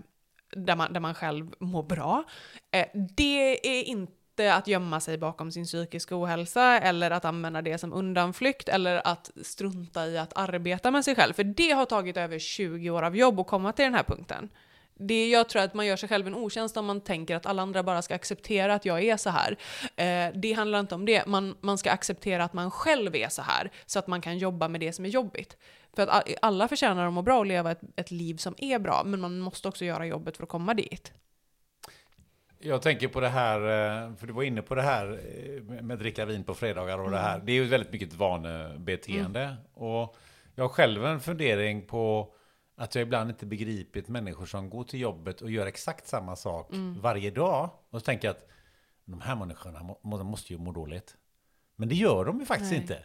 där, man, där man själv mår bra. Eh, det är inte att gömma sig bakom sin psykiska ohälsa eller att använda det som undanflykt eller att strunta i att arbeta med sig själv. För det har tagit över 20 år av jobb att komma till den här punkten det, jag tror att man gör sig själv en otjänst om man tänker att alla andra bara ska acceptera att jag är så här. Eh, det handlar inte om det. Man, man ska acceptera att man själv är så här, så att man kan jobba med det som är jobbigt. För att alla förtjänar att må bra och leva ett, ett liv som är bra, men man måste också göra jobbet för att komma dit. Jag tänker på det här, eh, för du var inne på det här eh, med att dricka vin på fredagar och mm. det här. Det är ju väldigt mycket ett vanebeteende. Mm. Och jag har själv en fundering på att jag ibland inte begripit människor som går till jobbet och gör exakt samma sak mm. varje dag. Och så tänker jag att de här människorna må, måste ju må dåligt. Men det gör de ju faktiskt Nej. inte.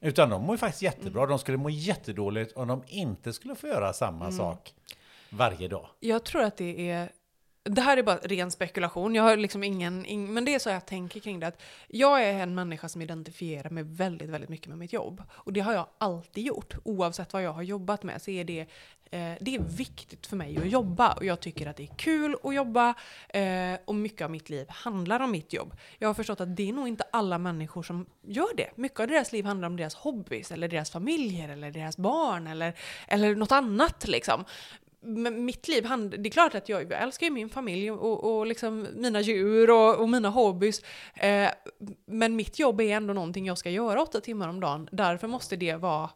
Utan de mår ju faktiskt jättebra. Mm. De skulle må jättedåligt om de inte skulle få göra samma mm. sak varje dag. Jag tror att det är det här är bara ren spekulation, jag har liksom ingen, ing, men det är så jag tänker kring det. Att jag är en människa som identifierar mig väldigt, väldigt mycket med mitt jobb. Och det har jag alltid gjort. Oavsett vad jag har jobbat med så är det, eh, det är viktigt för mig att jobba. Och jag tycker att det är kul att jobba. Eh, och mycket av mitt liv handlar om mitt jobb. Jag har förstått att det är nog inte alla människor som gör det. Mycket av deras liv handlar om deras hobbys, eller deras familjer, eller deras barn, eller, eller något annat liksom mitt liv, det är klart att jag, jag älskar ju min familj och, och liksom mina djur och, och mina hobbys. Eh, men mitt jobb är ändå någonting jag ska göra åtta timmar om dagen. Därför måste det vara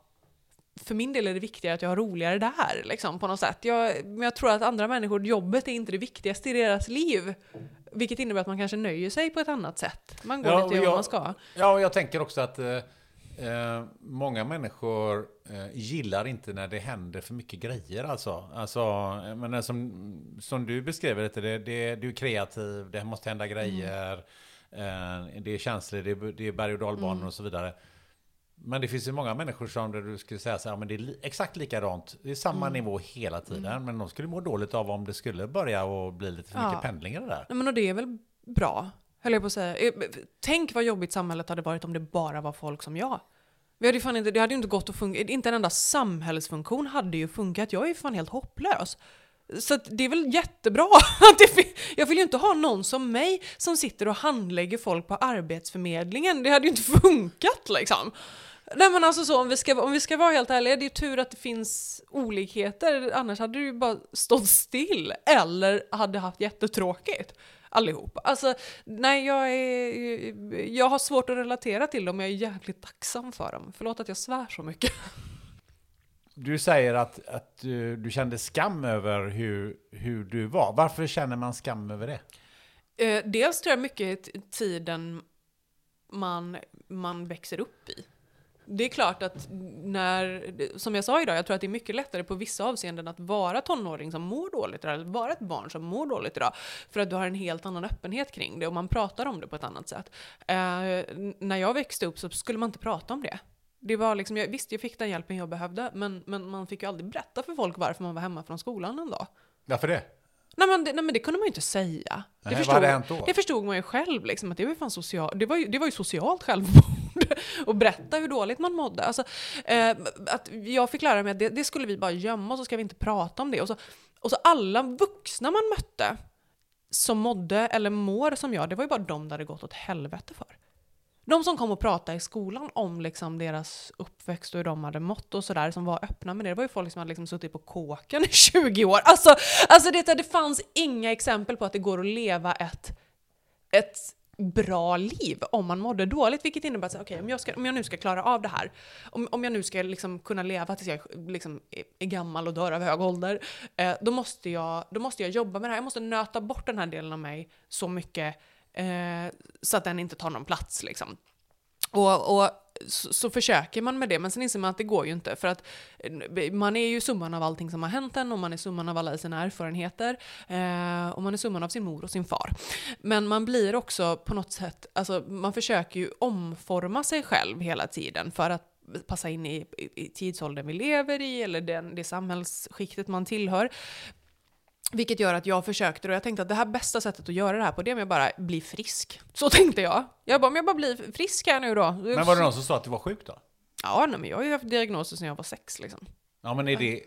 för min del är det viktigare att jag har roligare där, liksom, på något sätt. Jag, men jag tror att andra människor, jobbet är inte det viktigaste i deras liv. Vilket innebär att man kanske nöjer sig på ett annat sätt. Man går ja, gör vad man ska. Ja, och jag tänker också att eh, Eh, många människor eh, gillar inte när det händer för mycket grejer alltså. alltså men som, som du beskrev det, det, det, du är kreativ, det måste hända grejer, mm. eh, det är känslor, det är, det är berg och dalbanor mm. och så vidare. Men det finns ju många människor som där du skulle säga så här, men det är exakt likadant. Det är samma mm. nivå hela tiden. Mm. Men de skulle må dåligt av om det skulle börja och bli lite för mycket pendlingar där. men och det är väl bra höll jag på att säga. Eh, tänk vad jobbigt samhället hade varit om det bara var folk som jag. Vi hade fan inte, det hade ju inte gått att funka, inte en enda samhällsfunktion hade ju funkat. Jag är ju fan helt hopplös. Så det är väl jättebra att det, Jag vill ju inte ha någon som mig som sitter och handlägger folk på Arbetsförmedlingen. Det hade ju inte funkat liksom. Nej men alltså så, om vi, ska, om vi ska vara helt ärliga, det är ju tur att det finns olikheter, annars hade du ju bara stått still eller hade haft jättetråkigt allihop. Alltså, nej, jag, är, jag har svårt att relatera till dem, jag är jävligt tacksam för dem. Förlåt att jag svär så mycket. Du säger att, att du, du kände skam över hur, hur du var. Varför känner man skam över det? Eh, dels tror jag mycket tiden man, man växer upp i det är klart att när, som jag sa idag, jag tror att det är mycket lättare på vissa avseenden att vara tonåring som mår dåligt idag, eller vara ett barn som mår dåligt idag. För att du har en helt annan öppenhet kring det och man pratar om det på ett annat sätt. Eh, när jag växte upp så skulle man inte prata om det. Det var liksom, jag, visst, jag fick den hjälpen jag behövde, men, men man fick ju aldrig berätta för folk varför man var hemma från skolan en dag. Varför det? Nej men, det, nej men det kunde man ju inte säga. Nej, det, förstod, då? det förstod man ju själv, liksom, att det var, fan social, det, var ju, det var ju socialt självmord. och berätta hur dåligt man mådde. Alltså, eh, att jag fick lära mig att det, det, skulle vi bara gömma och så ska vi inte prata om det. Och så, och så alla vuxna man mötte som mådde eller mår som jag, det var ju bara de där det gått åt helvete för. De som kom och pratade i skolan om liksom deras uppväxt och hur de hade mått och sådär, som var öppna med det, det var ju folk som hade liksom suttit på kåken i 20 år. Alltså, alltså det, det fanns inga exempel på att det går att leva ett, ett bra liv om man mådde dåligt, vilket innebär att okay, om, jag om jag nu ska klara av det här, om, om jag nu ska liksom kunna leva tills jag liksom är, är gammal och dör av hög ålder, eh, då, måste jag, då måste jag jobba med det här. Jag måste nöta bort den här delen av mig så mycket eh, så att den inte tar någon plats. Liksom. Och, och så, så försöker man med det, men sen inser man att det går ju inte. För att eh, man är ju summan av allting som har hänt en och man är summan av alla sina erfarenheter. Eh, och man är summan av sin mor och sin far. Men man blir också på något sätt, alltså man försöker ju omforma sig själv hela tiden för att passa in i, i, i tidsåldern vi lever i eller den, det samhällsskiktet man tillhör. Vilket gör att jag försökte och jag tänkte att det här bästa sättet att göra det här på det är om jag bara blir frisk. Så tänkte jag. Jag bara, om jag bara blir frisk här nu då. Men var det någon som sa att du var sjuk då? Ja, nej, men jag har ju haft diagnoser sedan jag var sex liksom. Ja, men är det...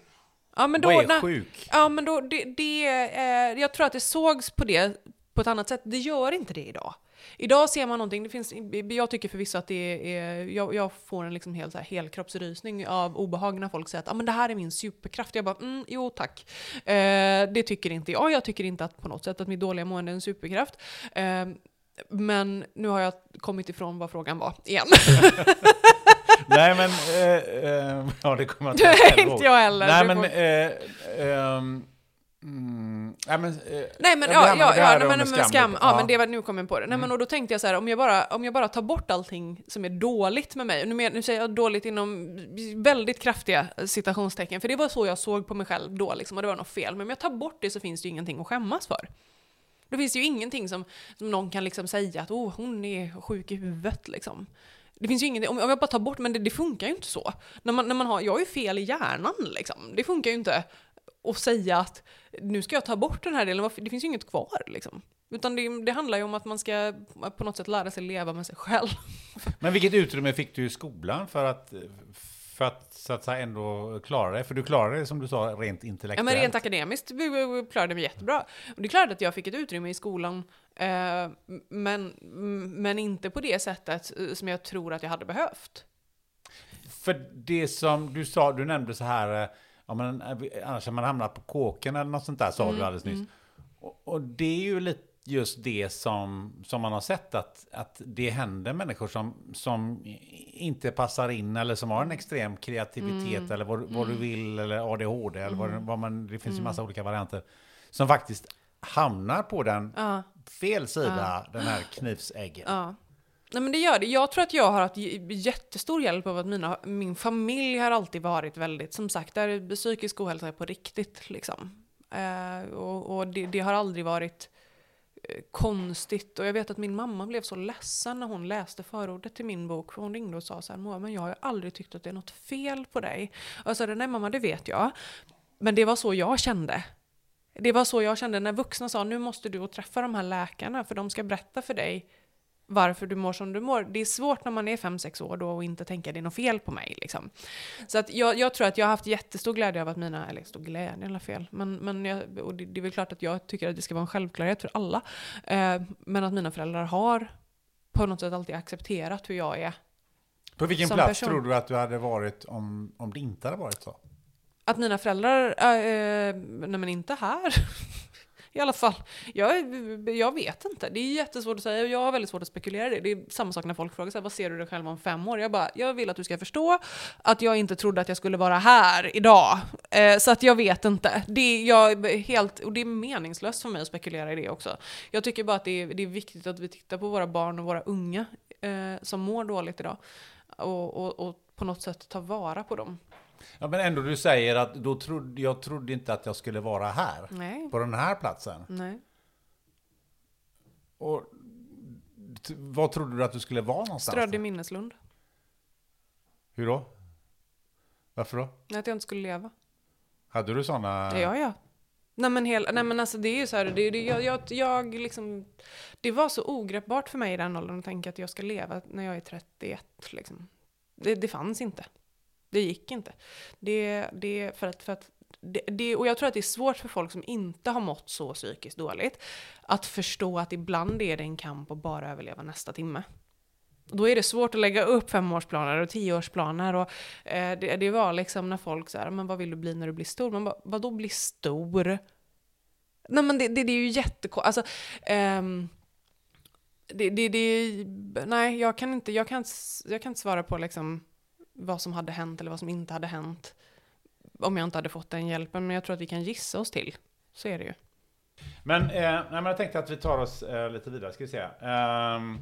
Ja, men då, Vad är sjuk? Ja, men då, det, det, eh, jag tror att det sågs på det på ett annat sätt. Det gör inte det idag. Idag ser man någonting, det finns, jag tycker förvisso att det är, jag, jag får en liksom hel, så här, helkroppsrysning av obehag när folk säger att ah, men det här är min superkraft. Jag bara, mm, jo tack. Eh, det tycker inte jag. Jag tycker inte att på något sätt att mitt dåliga mående är en superkraft. Eh, men nu har jag kommit ifrån vad frågan var igen. Nej, men... Eh, eh, ja, det kommer jag inte ihåg. inte jag heller. Nej, men... mm, nej, men... eh, Nej men, ja, ja, ja, nej, men skam, lite. ja, men det var, nu kom jag på det. Nej men och då tänkte jag så här, om jag bara, om jag bara tar bort allting som är dåligt med mig, nu, nu säger jag dåligt inom väldigt kraftiga citationstecken, för det var så jag såg på mig själv då liksom, och det var något fel. Men om jag tar bort det så finns det ju ingenting att skämmas för. Då finns det ju ingenting som, som någon kan liksom säga att oh, hon är sjuk i huvudet liksom. Det finns ju ingenting, om jag bara tar bort, men det, det funkar ju inte så. När man, när man har, jag har ju fel i hjärnan liksom. Det funkar ju inte att säga att nu ska jag ta bort den här delen, det finns ju inget kvar liksom. Utan det, det handlar ju om att man ska på något sätt lära sig leva med sig själv. Men vilket utrymme fick du i skolan för att, för att, så att säga, ändå klara dig? För du klarade det, som du sa, rent Ja, intellektuellt. men rent akademiskt klarade jag mig jättebra. Och det är klart att jag fick ett utrymme i skolan, eh, men, men inte på det sättet eh, som jag tror att jag hade behövt. För det som du sa, du nämnde så här, eh, ja, men, eh, annars har man hamnat på kåken eller något sånt där, sa Mm, du alldeles nyss. Och, och det är ju lite just det som, som man har sett, att, att det händer människor som, som inte passar in eller som har en extrem kreativitet Mm. eller vad, vad du vill, eller ADHD, eller vad, vad man, det finns ju Mm. massa olika varianter, som faktiskt hamnar på den Ja. fel sida, den här knivsäggen. Ja. Nej men det gör det. Jag tror att jag har haft jättestor hjälp av att mina, min familj har alltid varit väldigt, som sagt, där psykisk ohälsa är på riktigt liksom. Eh, och och det, det har aldrig varit eh, konstigt. Och jag vet att min mamma blev så ledsen när hon läste förordet till min bok. För hon ringde och sa så här, Moa, men jag har ju aldrig tyckt att det är något fel på dig. Och jag sa, nej mamma, det vet jag. Men det var så jag kände. Det var så jag kände när vuxna sa, nu måste du och träffa de här läkarna för de ska berätta för dig varför du mår som du mår. Det är svårt när man är 5-6 år då och inte tänka det är något fel på mig. Liksom. Så att jag, jag tror att jag har haft jättestor glädje av att mina, eller stor glädje eller fel, men, men jag, och det, det är väl klart att jag tycker att det ska vara en självklarhet för alla. Eh, men att mina föräldrar har på något sätt alltid accepterat hur jag är. På vilken plats person. tror du att du hade varit om, om det inte hade varit så? Att mina föräldrar, äh, eh, nej men inte här. I alla fall. Jag, jag vet inte. Det är jättesvårt att säga. och Jag har väldigt svårt att spekulera i det. Det är samma sak när folk frågar så här, vad ser du dig själv om fem år? Jag bara, jag vill att du ska förstå att jag inte trodde att jag skulle vara här idag. Eh, så att jag vet inte. Det är, jag helt, och det är meningslöst för mig att spekulera i det också. Jag tycker bara att det är, det är viktigt att vi tittar på våra barn och våra unga eh, som mår dåligt idag. Och, och, och på något sätt ta vara på dem. Ja, men ändå du säger att då trodde, jag trodde inte att jag skulle vara här. Nej. På den här platsen. Nej. Och vad trodde du att du skulle vara någonstans? Strödd i minneslund. Hur då? Varför då? Att jag inte skulle leva. Hade du sådana? Ja, ja. Nej men, hel, nej men alltså det är ju så här, det, det, jag, jag, jag liksom, det var så ogreppbart för mig i den åldern att tänka att jag ska leva när jag är 31. Liksom. Det, det fanns inte. Det gick inte. Det, det, för att, för att, det, det, och jag tror att det är svårt för folk som inte har mått så psykiskt dåligt att förstå att ibland är det en kamp att bara överleva nästa timme. Då är det svårt att lägga upp femårsplaner och tioårsplaner. Och, eh, det, det var liksom när folk sa men vad vill du bli när du blir stor? Man bara, vadå bli stor? Nej men det, det, det är ju jättekonstigt. Alltså, ehm, det, det, det, nej, jag kan, inte, jag, kan, jag kan inte svara på liksom vad som hade hänt eller vad som inte hade hänt om jag inte hade fått den hjälpen. Men jag tror att vi kan gissa oss till. Så är det ju. Men, eh, nej, men jag tänkte att vi tar oss eh, lite vidare, ska vi se. Ehm,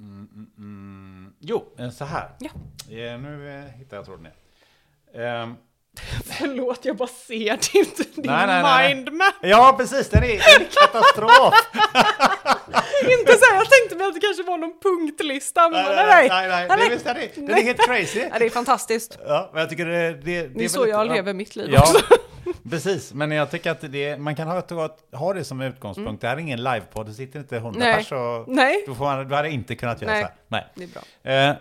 Mm, jo, eh, så här. Ja. Eh, nu eh, hittar jag tråden igen. Ehm, Förlåt, jag bara ser din, din Nej, nej, mindmap. ja, precis. Den är en katastrof. Inte så här, jag tänkte mig att det kanske var någon punktlista, nej, nej, nej, nej, nej. Det, visst är det. Den är helt crazy. Ja, det är fantastiskt. Ja, men jag tycker det, det, det är så jag ja. lever mitt liv Ja, också. precis. Men jag tycker att det, man kan ha, ha det som utgångspunkt. Det här är ingen livepodd, det sitter inte hundra pers och Nej. Då får man, du hade inte kunnat göra Nej. så här. Nej. Det är bra. Eh,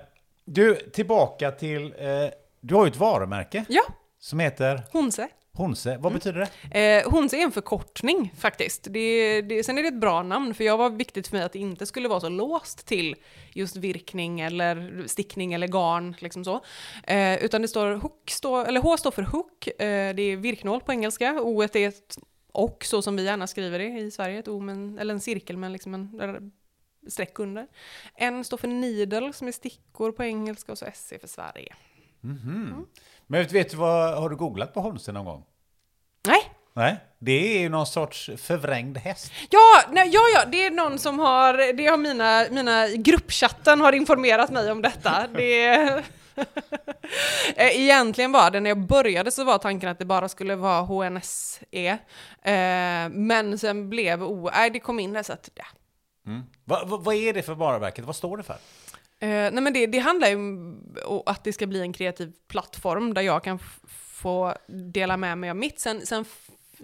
du, tillbaka till... Eh, du har ju ett varumärke Ja, som heter Honse. Honse. Vad betyder det? Eh, Honse är en förkortning faktiskt. Det, det, sen är det ett bra namn, för jag var viktigt för mig att det inte skulle vara så låst till just virkning eller stickning eller garn. Liksom så. Eh, utan det står hook, står, eller H står för hook, eh, det är virknål på engelska, O är ett och så som vi gärna skriver det i Sverige, ett O med en, eller en cirkel med liksom en streck under. N står för needle som är stickor på engelska och så S är för Sverige. Men vet, du vad, har du googlat på Honse någon gång? Nej, Nej, det är ju någon sorts förvrängd häst. Ja, nej, ja, ja, det är någon som har, det har mina, mina gruppchatten har informerat mig om detta. Det Eh, Egentligen var det, när jag började så var tanken att det bara skulle vara HNSE. Eh, men sen blev O, nej det kom in där så att, ja. Va, va, vad är det för varumärket? Vad står det för? Uh, nej men det, det handlar ju om att det ska bli en kreativ plattform där jag kan få dela med mig av mitt. Sen, sen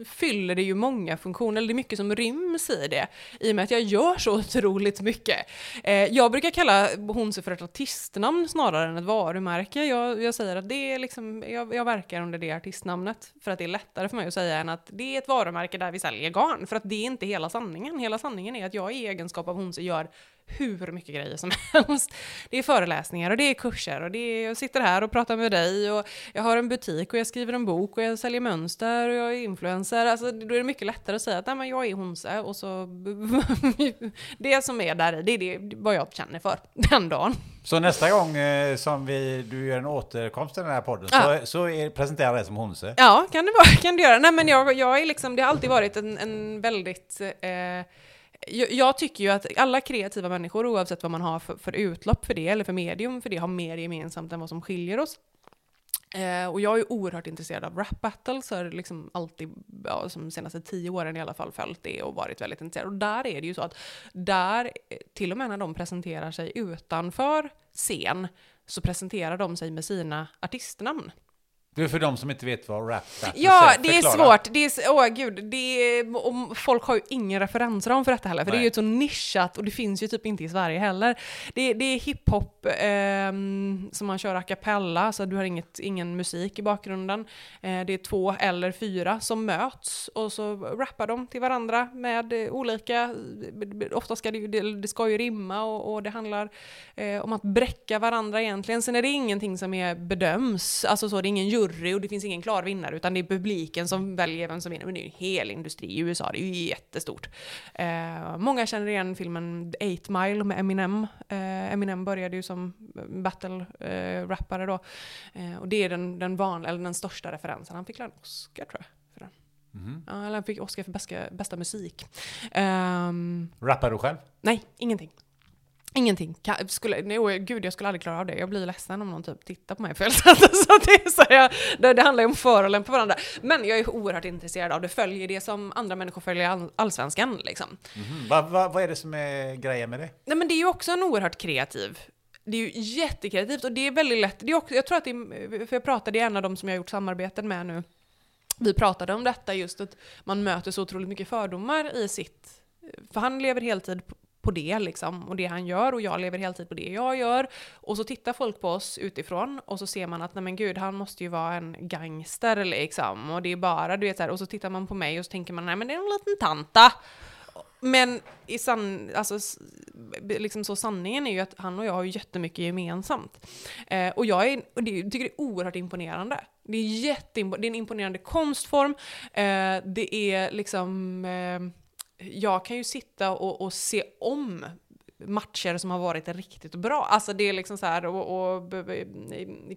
fyller det ju många funktioner, eller det är mycket som ryms i det, i och med att jag gör så otroligt mycket. Eh, jag brukar kalla Honse för ett artistnamn snarare än ett varumärke. Jag, jag säger att det är liksom, jag, jag verkar under det artistnamnet, för att det är lättare för mig att säga än att det är ett varumärke där vi säljer garn, för att det är inte hela sanningen. Hela sanningen är att jag i egenskap av Honse gör hur mycket grejer som helst. Det är föreläsningar och det är kurser och det är, jag sitter här och pratar med dig och jag har en butik och jag skriver en bok och jag säljer mönster och jag är influencer. Alltså, då är det mycket lättare att säga att Nej, men jag är Honse och så det som är där i, det är det, vad jag känner för den dagen. Så nästa gång eh, som vi, du gör en återkomst i den här podden Ja. så, så är, presenterar jag det som Honse. Ja, kan det, vara, kan det göra. Nej, men jag, jag är liksom, det har alltid varit en, en väldigt... Eh, jag, jag tycker ju att alla kreativa människor, oavsett vad man har för, för utlopp för det, eller för medium för det, har mer gemensamt än vad som skiljer oss. Eh, och jag är oerhört intresserad av rap battles, har liksom alltid, ja, som de senaste tio åren i alla fall, följt det och varit väldigt intresserad. Och där är det ju så att, där, till och med när de presenterar sig utanför scen, så presenterar de sig med sina artistnamn. Du, för de som inte vet vad rap battles Ja, är, det är svårt. Det är, åh gud, det är, och folk har ju ingen referensram för detta heller, för det är Nej. ju så nischat och det finns ju typ inte i Sverige heller. Det, det är hiphop ehm, som man kör a cappella, så du har inget, ingen musik i bakgrunden. Eh, det är två eller fyra som möts och så rappar de till varandra med eh, olika, ofta ska det, det, det ska ju rimma och, och det handlar eh, om att bräcka varandra egentligen. Sen är det ingenting som är bedöms, alltså så, det är ingen jury och det finns ingen klar vinnare utan det är publiken som väljer vem som vinner. Men det är ju en hel industri i USA, det är ju jättestort. Eh, många känner igen filmen 8 Mile med Eminem. Eh, Eminem började ju som battle-rappare då. Eh, och det är den, den, van, eller den största referensen. Han fick en Oscar tror jag. För den. Ja, han fick Oscar för bästa, bästa musik. Ehm, Rappar du själv? Nej, ingenting. Ingenting. Ka- Skulle, nej, gud, jag skulle aldrig klara av det. Jag blir ledsen om någon typ tittar på mig sätt. Så det, är så jag, det, det handlar ju om förolämpa varandra. Men jag är oerhört intresserad av det. Följer det som andra människor följer all, allsvenskan. Liksom. Mm. Vad va, vad är det som är grejen med det? Nej, men det är ju också en oerhört kreativ. Det är ju jättekreativt och det är väldigt lätt. Det är också, jag tror att det är, för jag pratade i en av dem som jag har gjort samarbeten med nu. Vi pratade om detta just att man möter så otroligt mycket fördomar i sitt... För han lever heltid på- det liksom, och det han gör och jag lever heltid på det jag gör. Och så tittar folk på oss utifrån och så ser man att nej men gud, han måste ju vara en gangster liksom. Och det är bara, du vet så här, och så tittar man på mig och så tänker man nej men det är en liten tanta. Men i san, alltså, liksom så sanningen är ju att han och jag har jättemycket gemensamt. Eh, och jag är, och det, tycker det är oerhört imponerande. Det är, jätteimpo- det är en imponerande konstform. Eh, det är liksom... Eh, jag kan ju sitta och, och se om matcher som har varit riktigt bra. Alltså det är liksom så här, och, och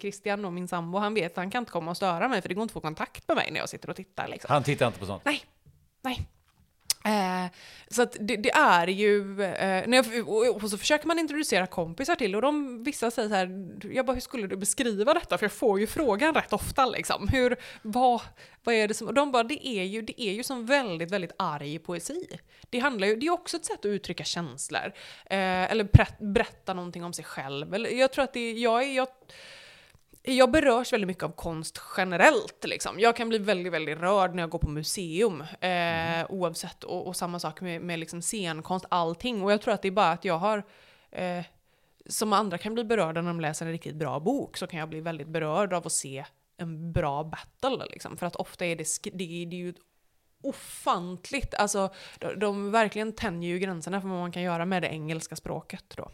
Christian och min sambo, han vet att han kan inte komma och störa mig för det går inte att få kontakt med mig när jag sitter och tittar. Liksom. Han tittar inte på sånt. Nej, nej. Eh, så att det, det är ju, eh, när jag, och, och så försöker man introducera kompisar till och de, vissa säger så här, jag bara hur skulle du beskriva detta? För jag får ju frågan rätt ofta liksom. Hur, vad, vad är det som, och de bara, det är ju, det är ju som väldigt, väldigt arg poesi. Det handlar ju, det är också ett sätt att uttrycka känslor. Eh, eller berätta någonting om sig själv. Eller, jag tror att det, jag är, jag, jag berörs väldigt mycket av konst generellt. Liksom. Jag kan bli väldigt, väldigt rörd när jag går på museum. Eh, mm. Oavsett, och, och, samma sak med, med liksom scenkonst, allting. Och jag tror att det är bara att jag har, eh, som andra kan bli berörda när de läser en riktigt bra bok, så kan jag bli väldigt berörd av att se en bra battle. Liksom. För att ofta är det, det, det är ju ofantligt, alltså de, de verkligen tänjer ju gränserna för vad man kan göra med det engelska språket då.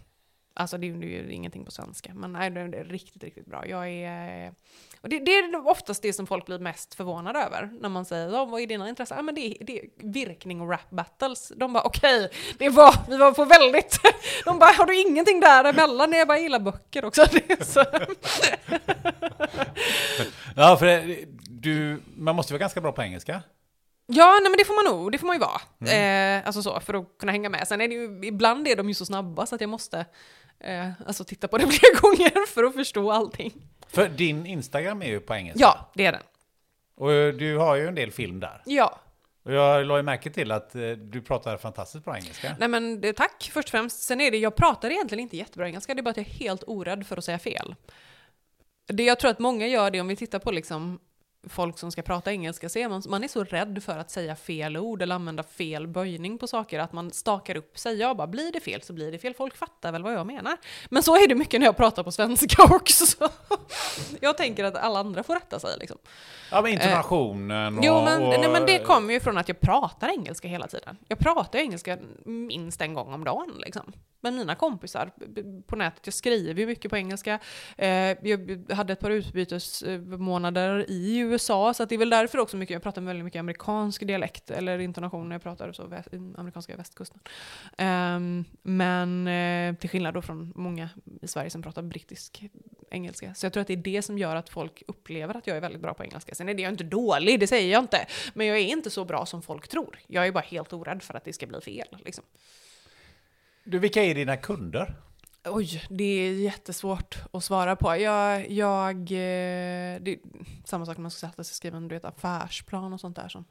Alltså det är ju ingenting på svenska, men nej, det är riktigt, riktigt bra. Jag är, och det, det, är oftast det som folk blir mest förvånade över när man säger oh, vad är dina intressen? Ja, men det, är, det är virkning och rap battles. De bara okej, okay, det var, vi var på väldigt... De bara har du ingenting däremellan? Jag bara gillar böcker också. ja, för du, man måste vara ganska bra på engelska. Ja, nej men det får man nog, det får man ju vara. Mm. Eh, alltså så, för att kunna hänga med. Sen är det ju, ibland är de ju så snabba så att jag måste eh, alltså titta på det flera gånger för att förstå allting. För din Instagram är ju på engelska. Ja, det är den. Och eh, du har ju en del film där. Ja. Och jag la ju märke till att eh, du pratar fantastiskt bra engelska. Nej men det, tack först och främst. Sen är det, jag pratar egentligen inte jättebra engelska, det är bara att jag är helt orädd för att säga fel. Det jag tror att många gör det om vi tittar på liksom folk som ska prata engelska så är man, man är så rädd för att säga fel ord eller använda fel böjning på saker att man stakar upp sig. Ja, bara blir det fel så blir det fel. Folk fattar väl vad jag menar. Men så är det mycket när jag pratar på svenska också. jag tänker att alla andra får rätta sig liksom. Ja, men intonationen och... Jo, men, nej, men det kommer ju från att jag pratar engelska hela tiden. Jag pratar engelska minst en gång om dagen liksom med mina kompisar på nätet. Jag skriver ju mycket på engelska. Eh, jag hade ett par utbytesmånader i USA, så det är väl därför också mycket, jag pratar väldigt mycket amerikansk dialekt, eller intonation när jag pratar så, amerikanska västkusten. Um, men uh, till skillnad då från många i Sverige som pratar brittisk engelska. Så jag tror att det är det som gör att folk upplever att jag är väldigt bra på engelska. Sen är det jag inte dålig, det säger jag inte. Men jag är inte så bra som folk tror. Jag är bara helt orädd för att det ska bli fel. Liksom. Du, vilka är dina kunder? Oj, det är jättesvårt att svara på. Jag, jag eh, det är samma sak när man ska sätta sig och skriva en du vet, affärsplan och sånt där som,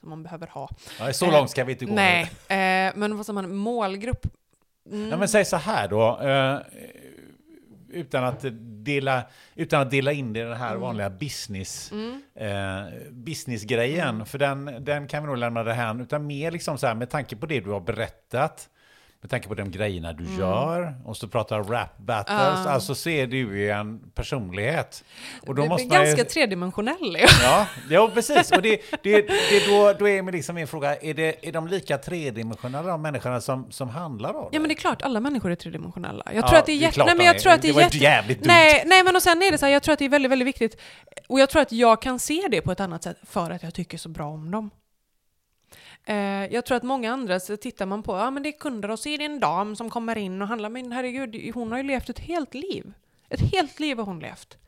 som man behöver ha. Ja, så långt ska vi inte gå. Nej, eh, men vad säger man, målgrupp? Mm. Ja, men säg så här då. Eh, utan att dela, utan att dela in det i den här mm. vanliga business, mm. eh, businessgrejen. Mm. För den, den kan vi nog lämna det här. Utan mer liksom så här med tanke på det du har berättat med tanke på de grejerna du mm. gör, och så pratar rap battles, uh. alltså ser du ju en personlighet. Och då du måste är ganska ju... tredimensionell. Ja, ja, precis. Och det, det, det då, då är liksom min fråga, är, det, är de lika tredimensionella de människorna som, som handlar om det? Ja men det är klart, alla människor är tredimensionella. Jag tror ja, att det är, jätte... Nej, men jag tror att det, är det jätte... jävligt dumt. Nej, nej men och sen är det så här, jag tror att det är väldigt, väldigt viktigt, och jag tror att jag kan se det på ett annat sätt för att jag tycker så bra om dem. Eh, jag tror att många andra så tittar man på, ja men det är kunder och så är det en dam som kommer in och handlar, men herregud, hon har ju levt ett helt liv. Ett helt liv har hon levt.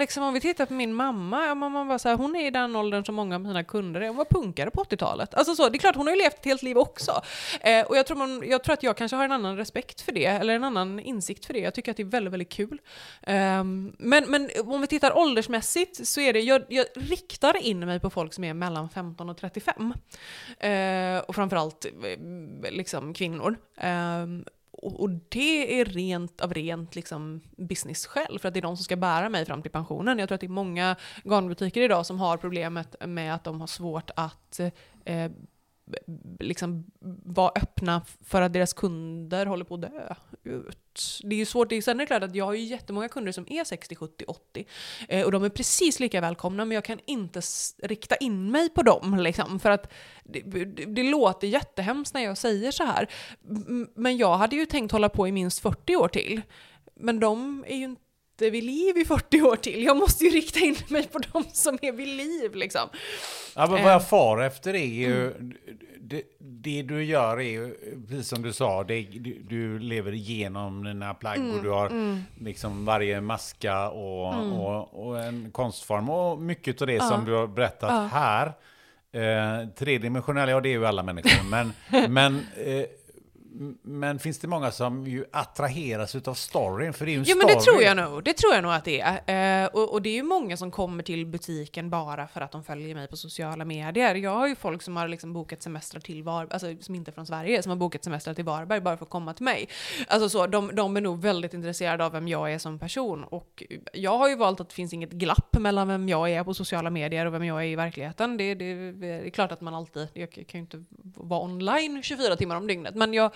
Liksom om vi tittar på min mamma, man bara så här, hon är i den åldern som många av mina kunder är. Hon var punkare på 80-talet. Alltså så, det är klart, hon har ju levt ett helt liv också. Eh, och jag tror, man, jag tror att jag kanske har en annan respekt för det, eller en annan insikt för det. Jag tycker att det är väldigt, väldigt kul. Eh, men, men om vi tittar åldersmässigt så är det, jag, jag riktar in mig på folk som är mellan 15 och 35. Eh, och framförallt eh, liksom kvinnor. Ehm, och, och, det är rent av rent liksom business-skäl, för att det är de som ska bära mig fram till pensionen. Jag tror att det är många garnbutiker idag som har problemet med att de har svårt att eh, liksom vara öppna för att deras kunder håller på att dö ut. Det är ju svårt, sen är det klart att jag har ju jättemånga kunder som är 60, 70, 80 eh, och de är precis lika välkomna men jag kan inte rikta in mig på dem liksom för att det, det, det låter jättehemskt när jag säger så här. Men jag hade ju tänkt hålla på i minst 40 år till. Men de är ju inte inte vid liv i 40 år till. Jag måste ju rikta in mig på de som är vid liv liksom. Ja, men vad jag eh. far efter är ju, mm. det, det, du gör är ju, precis som du sa, det, du, du lever igenom dina plagg mm, och du har mm. liksom varje maska och, mm. och, och, en konstform och mycket av det ja. som du har berättat ja. här Eh, tredimensionella, ja det är ju alla människor. Men, men, eh, men finns det många som ju attraheras utav storyn? För det är ju en Jo story. men det tror jag nog, det tror jag nog att det är. Eh, och, och det är ju många som kommer till butiken bara för att de följer mig på sociala medier. Jag har ju folk som har liksom bokat semestrar till Varberg, alltså som inte är från Sverige, som har bokat semestrar till Varberg bara för att komma till mig. Alltså så, de, de är nog väldigt intresserade av vem jag är som person. Och jag har ju valt att det finns inget glapp mellan vem jag är på sociala medier och vem jag är i verkligheten. Det, det, det är klart att man alltid, jag kan ju inte vara online 24 timmar om dygnet, men jag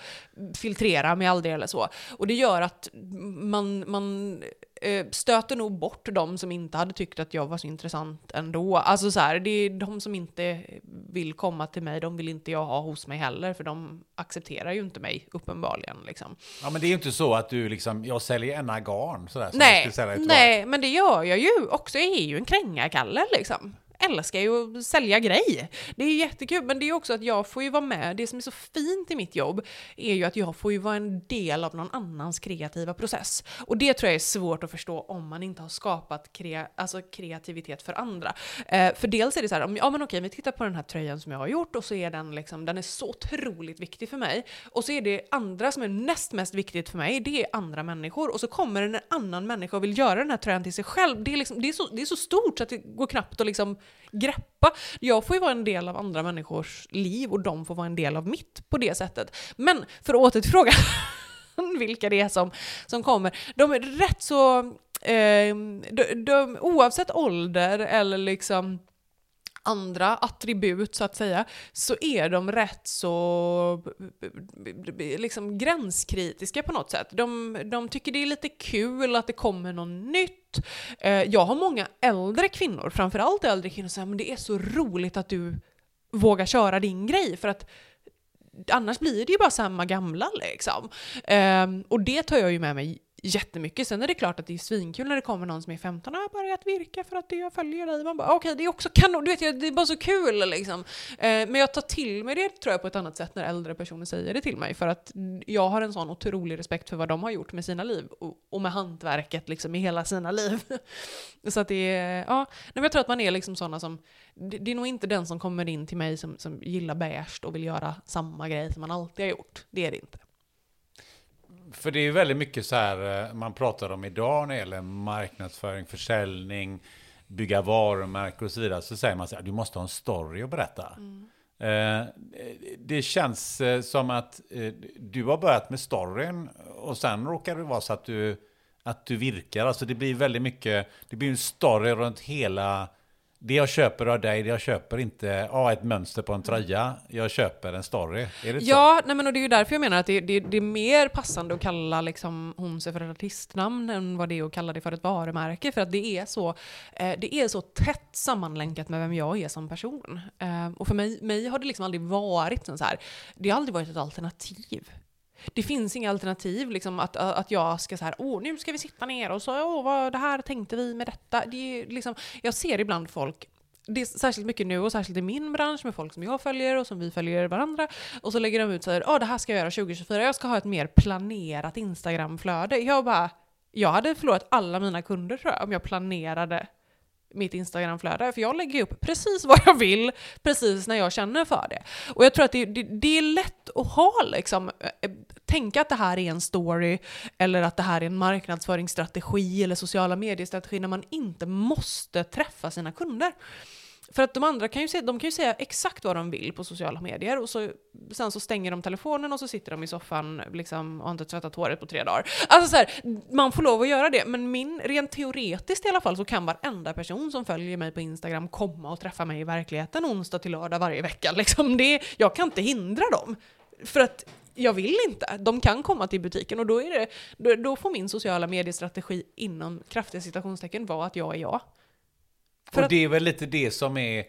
filtrerar mig aldrig eller så. Och det gör att man, man eh, stöter nog bort de som inte hade tyckt att jag var så intressant ändå. Alltså så här, det är de som inte vill komma till mig, de vill inte jag ha hos mig heller, för de accepterar ju inte mig uppenbarligen. Liksom. Ja men det är ju inte så att du liksom, jag säljer ena garn sådär. som jag Nej, skulle sälja nej, men det gör jag ju också. Jag är ju en krängarkalle liksom. Älskar ju att sälja grej. Det är jättekul, men det är också att jag får ju vara med. Det som är så fint i mitt jobb är ju att jag får ju vara en del av någon annans kreativa process. Och det tror jag är svårt att förstå om man inte har skapat krea alltså kreativitet för andra. Eh, för dels är det så här, om, ja men okej, vi tittar på den här tröjan som jag har gjort och så är den liksom, den är så otroligt viktig för mig. Och så är det andra som är näst mest viktigt för mig, det är andra människor. Och så kommer en annan människa och vill göra den här tröjan till sig själv. Det är, liksom, det är, så, det är så stort så att det går knappt att liksom greppa. Jag får ju vara en del av andra människors liv och de får vara en del av mitt på det sättet. Men för att åter till frågan, vilka det är som, som kommer. De är rätt så, eh, de, de, oavsett ålder eller liksom andra attribut så att säga, så är de rätt så liksom gränskritiska på något sätt. De, de tycker det är lite kul att det kommer något nytt. Eh, jag har många äldre kvinnor, framförallt äldre kvinnor, som säger men det är så roligt att du vågar köra din grej för att annars blir det ju bara samma gamla liksom. Ehm, och det tar jag ju med mig jättemycket. Sen är det klart att det är svinkul när det kommer någon som är 15 och har börjat virka för att jag följer dig. Man bara okej, okay, det är också kanon, du vet, det är bara så kul liksom. Eh, men jag tar till mig det tror jag på ett annat sätt när äldre personer säger det till mig. För att jag har en sån otrolig respekt för vad de har gjort med sina liv och, och med hantverket liksom i hela sina liv. så att det är, ja, men jag tror att man är liksom sådana som, det, det är nog inte den som kommer in till mig som, som gillar beige och vill göra samma grej som man alltid har gjort. Det är det inte. För det är väldigt mycket så här eh, man pratar om idag när det gäller marknadsföring, försäljning, bygga varumärken och så vidare. Så säger man så här, du måste ha en story att berätta. Eh, det känns eh, som att eh, du har börjat med storyn och sen råkar det vara så att du, att du virkar. Alltså det blir väldigt mycket, det blir en story runt hela det jag köper av dig, det jag köper inte ja, ett mönster på en tröja. Jag köper en story. Är det så? Ja, nej men och det är ju därför jag menar att det, det, det är mer passande att kalla liksom Honse för ett artistnamn än vad det är att kalla det för ett varumärke. För att det är så, eh, det är så tätt sammanlänkat med vem jag är som person. Eh, och för mig, mig har det liksom aldrig varit så här, det har aldrig varit ett alternativ. Det finns inga alternativ, liksom, att, att jag ska så här, åh nu ska vi sitta ner och så, åh vad det här tänkte vi med detta. Det är liksom, jag ser ibland folk det är särskilt mycket nu och särskilt i min bransch med folk som jag följer och som vi följer varandra. Och så lägger de ut så här, ja det här ska jag göra 2024, jag ska ha ett mer planerat Instagramflöde. Jag bara, jag hade förlorat alla mina kunder tror jag om jag planerade mitt Instagramflöde. För jag lägger upp precis vad jag vill, precis när jag känner för det. Och jag tror att det, det, det är lätt att ha liksom, eh, tänka att det här är en story, eller att det här är en marknadsföringsstrategi eller sociala mediestrategi när man inte måste träffa sina kunder. För att de andra kan ju, säga, de kan ju säga exakt vad de vill på sociala medier och så, sen så stänger de telefonen och så sitter de i soffan liksom, och har inte tvättat håret på tre dagar. Alltså så här, man får lov att göra det, men min, rent teoretiskt i alla fall så kan varenda person som följer mig på Instagram komma och träffa mig i verkligheten onsdag till lördag varje vecka. Liksom det, jag kan inte hindra dem. För att jag vill inte. De kan komma till butiken och då, är det, då, då får min sociala mediestrategi inom kraftiga citationstecken vara att jag är jag. För och att- det är väl lite det som är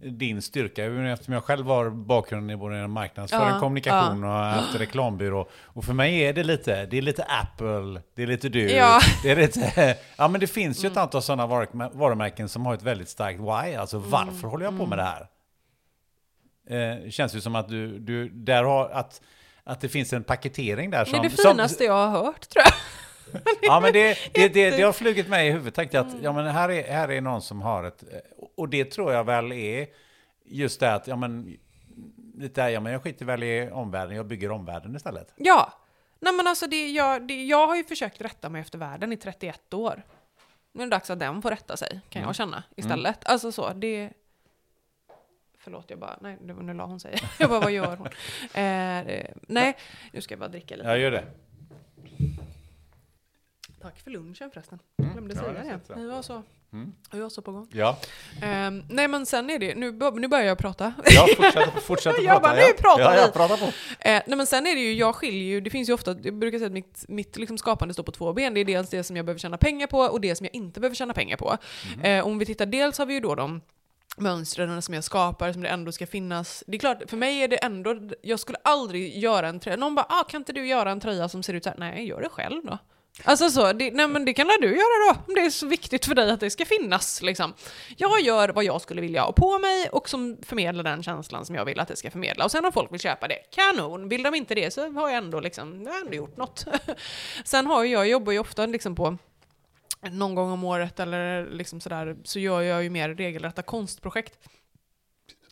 din styrka, eftersom jag själv har bakgrund i både marknadsföring, Ja, kommunikation och haft reklambyrå. Och för mig är det lite, det är lite Apple, det är lite du, Ja. det är lite, ja men det finns ju ett antal sådana varumär- varumärken som har ett väldigt starkt why, alltså Mm. varför håller jag på med det här? Eh, känns ju som att du, du där har, att, att det finns en paketering där det som... är det som- finaste jag har hört tror jag. Ja men det, det, det, det har flugit mig i huvudet. Tänkte att ja, men här, är, här är någon som har ett... Och det tror jag väl är... just det att, ja men, lite där, ja men jag skiter väl i omvärlden, jag bygger omvärlden istället. Ja! Nej men alltså det, jag, det, jag har ju försökt rätta mig efter världen i 31 år. Nu är det dags att den får rätta sig, kan jag känna, istället. Alltså så, det... Förlåt, jag bara, nej, nu la hon sig. Jag bara, vad gör hon? Eh, eh, nej, nu ska jag bara dricka lite. Jag gör det. Tack för lunchen förresten. Jag glömde Ja, säga har det. Vi var så, vi var så på gång. Ja, Ehm, nej men sen är det, nu, nu börjar jag prata. ja fortsätt, fortsätt att Jag prata. bara, nu pratar ja, vi. ja, prata på. Eh, nej men sen är det ju, jag skiljer ju, det finns ju ofta, jag brukar säga att mitt, mitt liksom skapande står på två ben. Det är dels det som jag behöver tjäna pengar på och det som jag inte behöver tjäna pengar på. Eh, om vi tittar, dels har vi ju då de mönstren som jag skapar som det ändå ska finnas. Det är klart, för mig är det ändå, jag skulle aldrig göra en tröja. Någon bara, ah, kan inte du göra en tröja som ser ut så här? Nej, gör det själv då. Alltså så, det, nej men det kan väl du göra då, om det är så viktigt för dig att det ska finnas. Liksom. Jag gör vad jag skulle vilja ha på mig och som förmedlar den känslan som jag vill att det ska förmedla. Och sen om folk vill köpa det, kanon! Vill de inte det så har jag ändå, liksom, jag har ändå gjort något. sen har jag, jag jobbar ju ofta liksom på någon gång om året eller liksom sådär, så gör jag ju mer regelrätta konstprojekt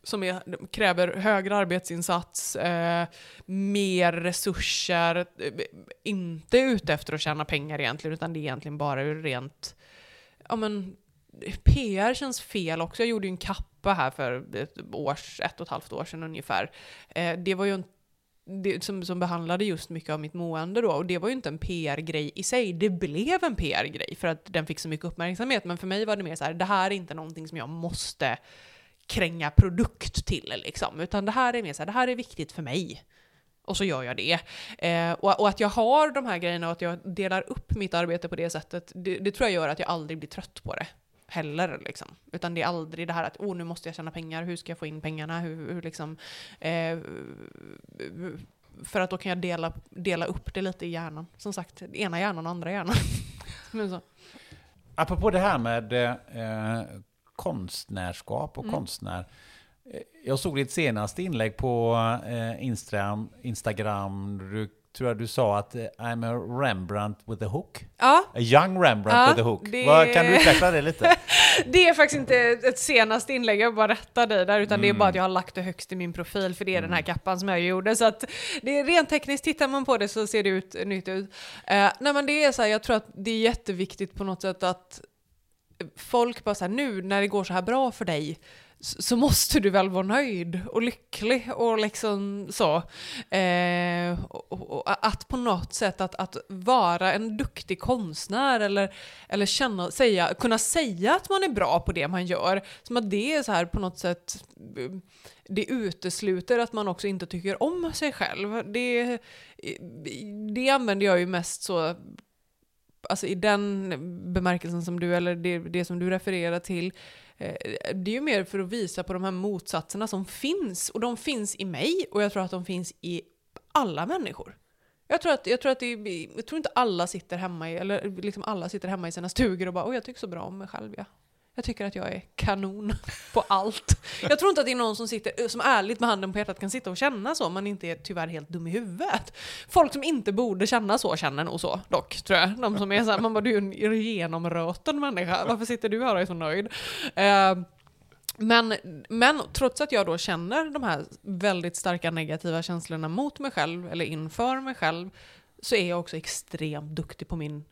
som är, kräver högre arbetsinsats, eh, mer resurser, eh, inte ute efter att tjäna pengar egentligen, utan det är egentligen bara ur rent, ja men, PR känns fel också. Jag gjorde ju en kappa här för ett, års, ett och ett halvt år sedan ungefär. Eh, det var ju en det, som, som behandlade just mycket av mitt mående då, och det var ju inte en PR-grej i sig, det blev en PR-grej för att den fick så mycket uppmärksamhet, men för mig var det mer så här, det här är inte någonting som jag måste kränga produkt till liksom, utan det här är mer så här, det här är viktigt för mig. Och så gör jag det. Eh, och, och att jag har de här grejerna och att jag delar upp mitt arbete på det sättet, det, det tror jag gör att jag aldrig blir trött på det heller. Liksom. Utan det är aldrig det här att oh, nu måste jag tjäna pengar, hur ska jag få in pengarna? Hur, hur liksom, eh, för att då kan jag dela, dela upp det lite i hjärnan. Som sagt, ena hjärnan och andra hjärnan. Men så. Apropå det här med eh, konstnärskap och konstnär. Eh, Jag såg ditt senaste inlägg på eh, Instagram, Instagram. Du tror jag du sa att eh, I'm a Rembrandt with a hook. Ja, A young Rembrandt Ja, with a hook. det- Vad, kan du utveckla det lite? det är faktiskt inte ett senaste inlägg, jag bara rättar dig där, utan det är bara att jag har lagt det högst i min profil, för det är den här kappan som jag gjorde. Så att det är rent tekniskt, tittar man på det så ser det ut nytt ut. Eh, nej men det är så här, jag tror att det är jätteviktigt på något sätt att folk bara så här, nu när det går så här bra för dig, så måste du väl vara nöjd och lycklig och liksom så. Eh, och, och, att på något sätt att, att vara en duktig konstnär eller, eller känna, säga, kunna säga att man är bra på det man gör, som att det är så här på något sätt eh, det utesluter att man också inte tycker om sig själv. Det, det använder jag ju mest så alltså i den bemärkelsen som du, eller det, det som du refererar till, eh, det är ju mer för att visa på de här motsatserna som finns. Och de finns i mig och jag tror att de finns i alla människor. Jag tror, att, jag, tror att det, jag tror inte alla sitter hemma i, eller liksom alla sitter hemma i sina stugor och bara oj jag tycker så bra om mig själv ja. Jag tycker att jag är kanon på allt. Jag tror inte att det är någon som, sitter, som ärligt med handen på hjärtat kan sitta och känna så, man inte är tyvärr helt dum i huvudet. Folk som inte borde känna så känner nog så dock, tror jag. De som är såhär, man bara du är en genomröten människa, varför sitter du här och är så nöjd? Eh, men, men trots att jag då känner de här väldigt starka negativa känslorna mot mig själv, eller inför mig själv, så är jag också extremt duktig på min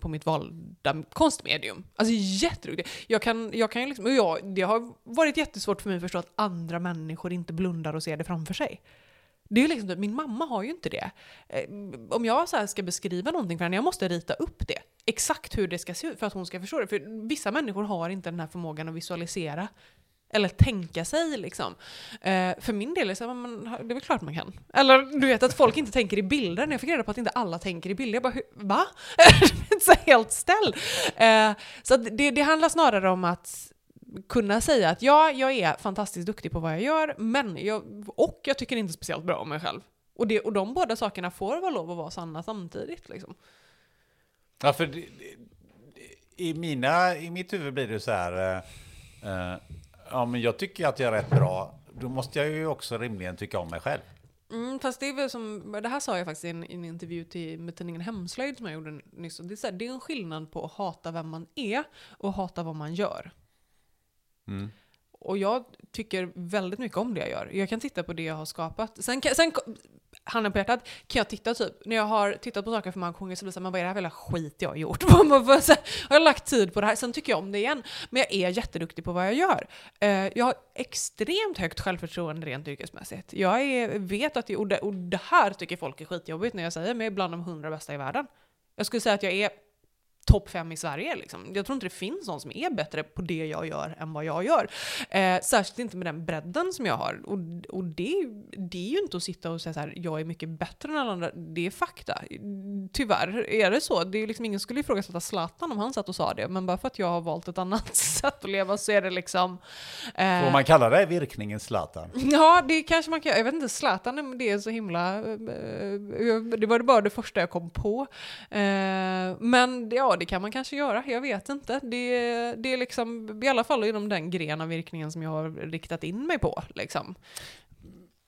på mitt valda konstmedium. Alltså jätteduktig. Jag kan, jag kan ju liksom, och jag, det har varit jättesvårt för mig att förstå att andra människor inte blundar och ser det framför sig. Det är ju liksom, typ, min mamma har ju inte det. Eh, om jag så här ska beskriva någonting för henne, jag måste rita upp det. Exakt hur det ska se ut för att hon ska förstå det. För vissa människor har inte den här förmågan att visualisera. Eller tänka sig liksom. Eh, för min del är det så här, det är väl klart man kan. Eller du vet att folk inte tänker i bilder. När jag fick reda på att inte alla tänker i bilder, jag bara va? så helt ställ. Eh, så att det, det handlar snarare om att kunna säga att ja, jag är fantastiskt duktig på vad jag gör, men jag, och jag tycker inte speciellt bra om mig själv. Och, det, och de båda sakerna får vara lov att vara sanna samtidigt. Liksom. Ja, för det, det, i, mina, i mitt huvud blir det så här... Eh, eh, ja, men jag tycker att jag är rätt bra. Då måste jag ju också rimligen tycka om mig själv. Mm, fast det är väl som, det här sa jag faktiskt i en, i en intervju till, med tidningen Hemslöjd som jag gjorde nyss. Det är, så här, det är en skillnad på att hata vem man är och hata vad man gör. och jag tycker väldigt mycket om det jag gör. Jag kan titta på det jag har skapat. Sen, sen handen på hjärtat, kan jag titta typ, när jag har tittat på saker för många gånger så blir det såhär, vad är det här för jävla skit jag har gjort? har jag lagt tid på det här? Sen tycker jag om det igen. Men jag är jätteduktig på vad jag gör. Eh, jag har extremt högt självförtroende rent yrkesmässigt. Jag är, vet att, jag, och det, och det här tycker folk är skitjobbigt när jag säger mig bland de hundra bästa i världen. Jag skulle säga att jag är topp fem i Sverige. Liksom. Jag tror inte det finns någon som är bättre på det jag gör än vad jag gör. Eh, särskilt inte med den bredden som jag har. Och, och det, det är ju inte att sitta och säga så här, jag är mycket bättre än alla andra. Det är fakta. Tyvärr är det så. Det är liksom, ingen skulle ifrågasätta Zlatan om han satt och sa det, men bara för att jag har valt ett annat sätt att leva så är det liksom... Eh, Får man kalla det virkningen Zlatan? Ja, det kanske man kan Jag vet inte, Zlatan det är så himla... Eh, det var bara det första jag kom på. Eh, men ja, det kan man kanske göra, jag vet inte. Det, det är liksom, i alla fall inom den gren av virkningen som jag har riktat in mig på. Liksom.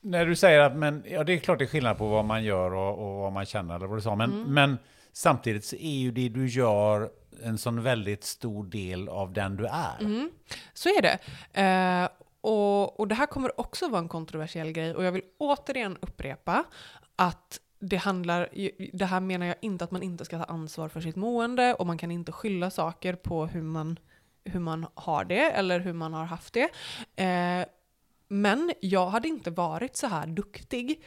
När du säger att, men, ja det är klart det är skillnad på vad man gör och, och vad man känner, eller vad du sa, men, mm. men samtidigt så är ju det du gör en sån väldigt stor del av den du är. Mm. Så är det. Eh, och, och det här kommer också vara en kontroversiell grej, och jag vill återigen upprepa att det handlar, det här menar jag inte att man inte ska ta ansvar för sitt mående och man kan inte skylla saker på hur man, hur man har det eller hur man har haft det. Eh, men jag hade inte varit så här duktig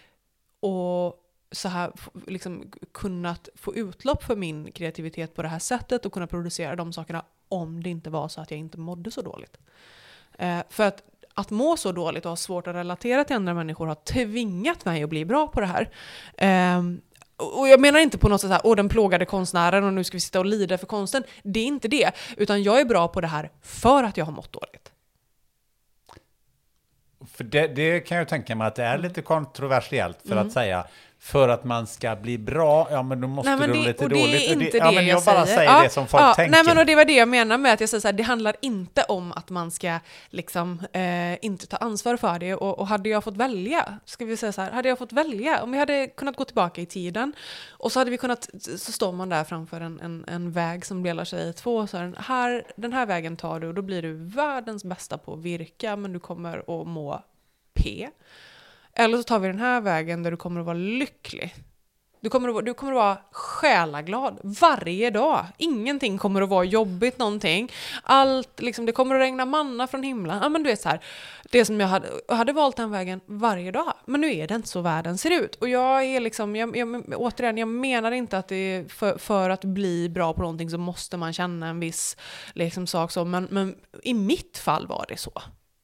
och så här liksom kunnat få utlopp för min kreativitet på det här sättet och kunna producera de sakerna om det inte var så att jag inte mådde så dåligt. Eh, för att att må så dåligt och ha svårt att relatera till andra människor har tvingat mig att bli bra på det här. Um, och jag menar inte på något sätt såhär, åh den plågade konstnären och nu ska vi sitta och lida för konsten. Det är inte det. Utan jag är bra på det här för att jag har mått dåligt. För det, det kan jag tänka mig att det är lite kontroversiellt för mm. att säga för att man ska bli bra, ja men då måste nej, men det, du lite och dåligt. Det är inte det, ja, men jag, jag bara säger ja, det som folk ja, tänker. Nej men och det var det jag menar med att jag säger så här, det handlar inte om att man ska liksom eh, inte ta ansvar för det. Och, och, hade jag fått välja, ska vi säga så här, hade jag fått välja, om vi hade kunnat gå tillbaka i tiden och så hade vi kunnat, så står man där framför en, en, en väg som delar sig i två, så här, här, den här vägen tar du och då blir du världens bästa på att virka men du kommer att må P. Eller så tar vi den här vägen där du kommer att vara lycklig. Du kommer, att, du kommer att vara själaglad varje dag. Ingenting kommer att vara jobbigt någonting. Allt, liksom, det kommer att regna manna från himlen. Ja, men du vet så här, det som jag hade, jag hade valt den vägen varje dag. Men nu är det inte så världen ser ut. Och jag är liksom, jag, jag, återigen, jag menar inte att det är för, för, att bli bra på någonting så måste man känna en viss liksom, sak så. Men, men i mitt fall var det så.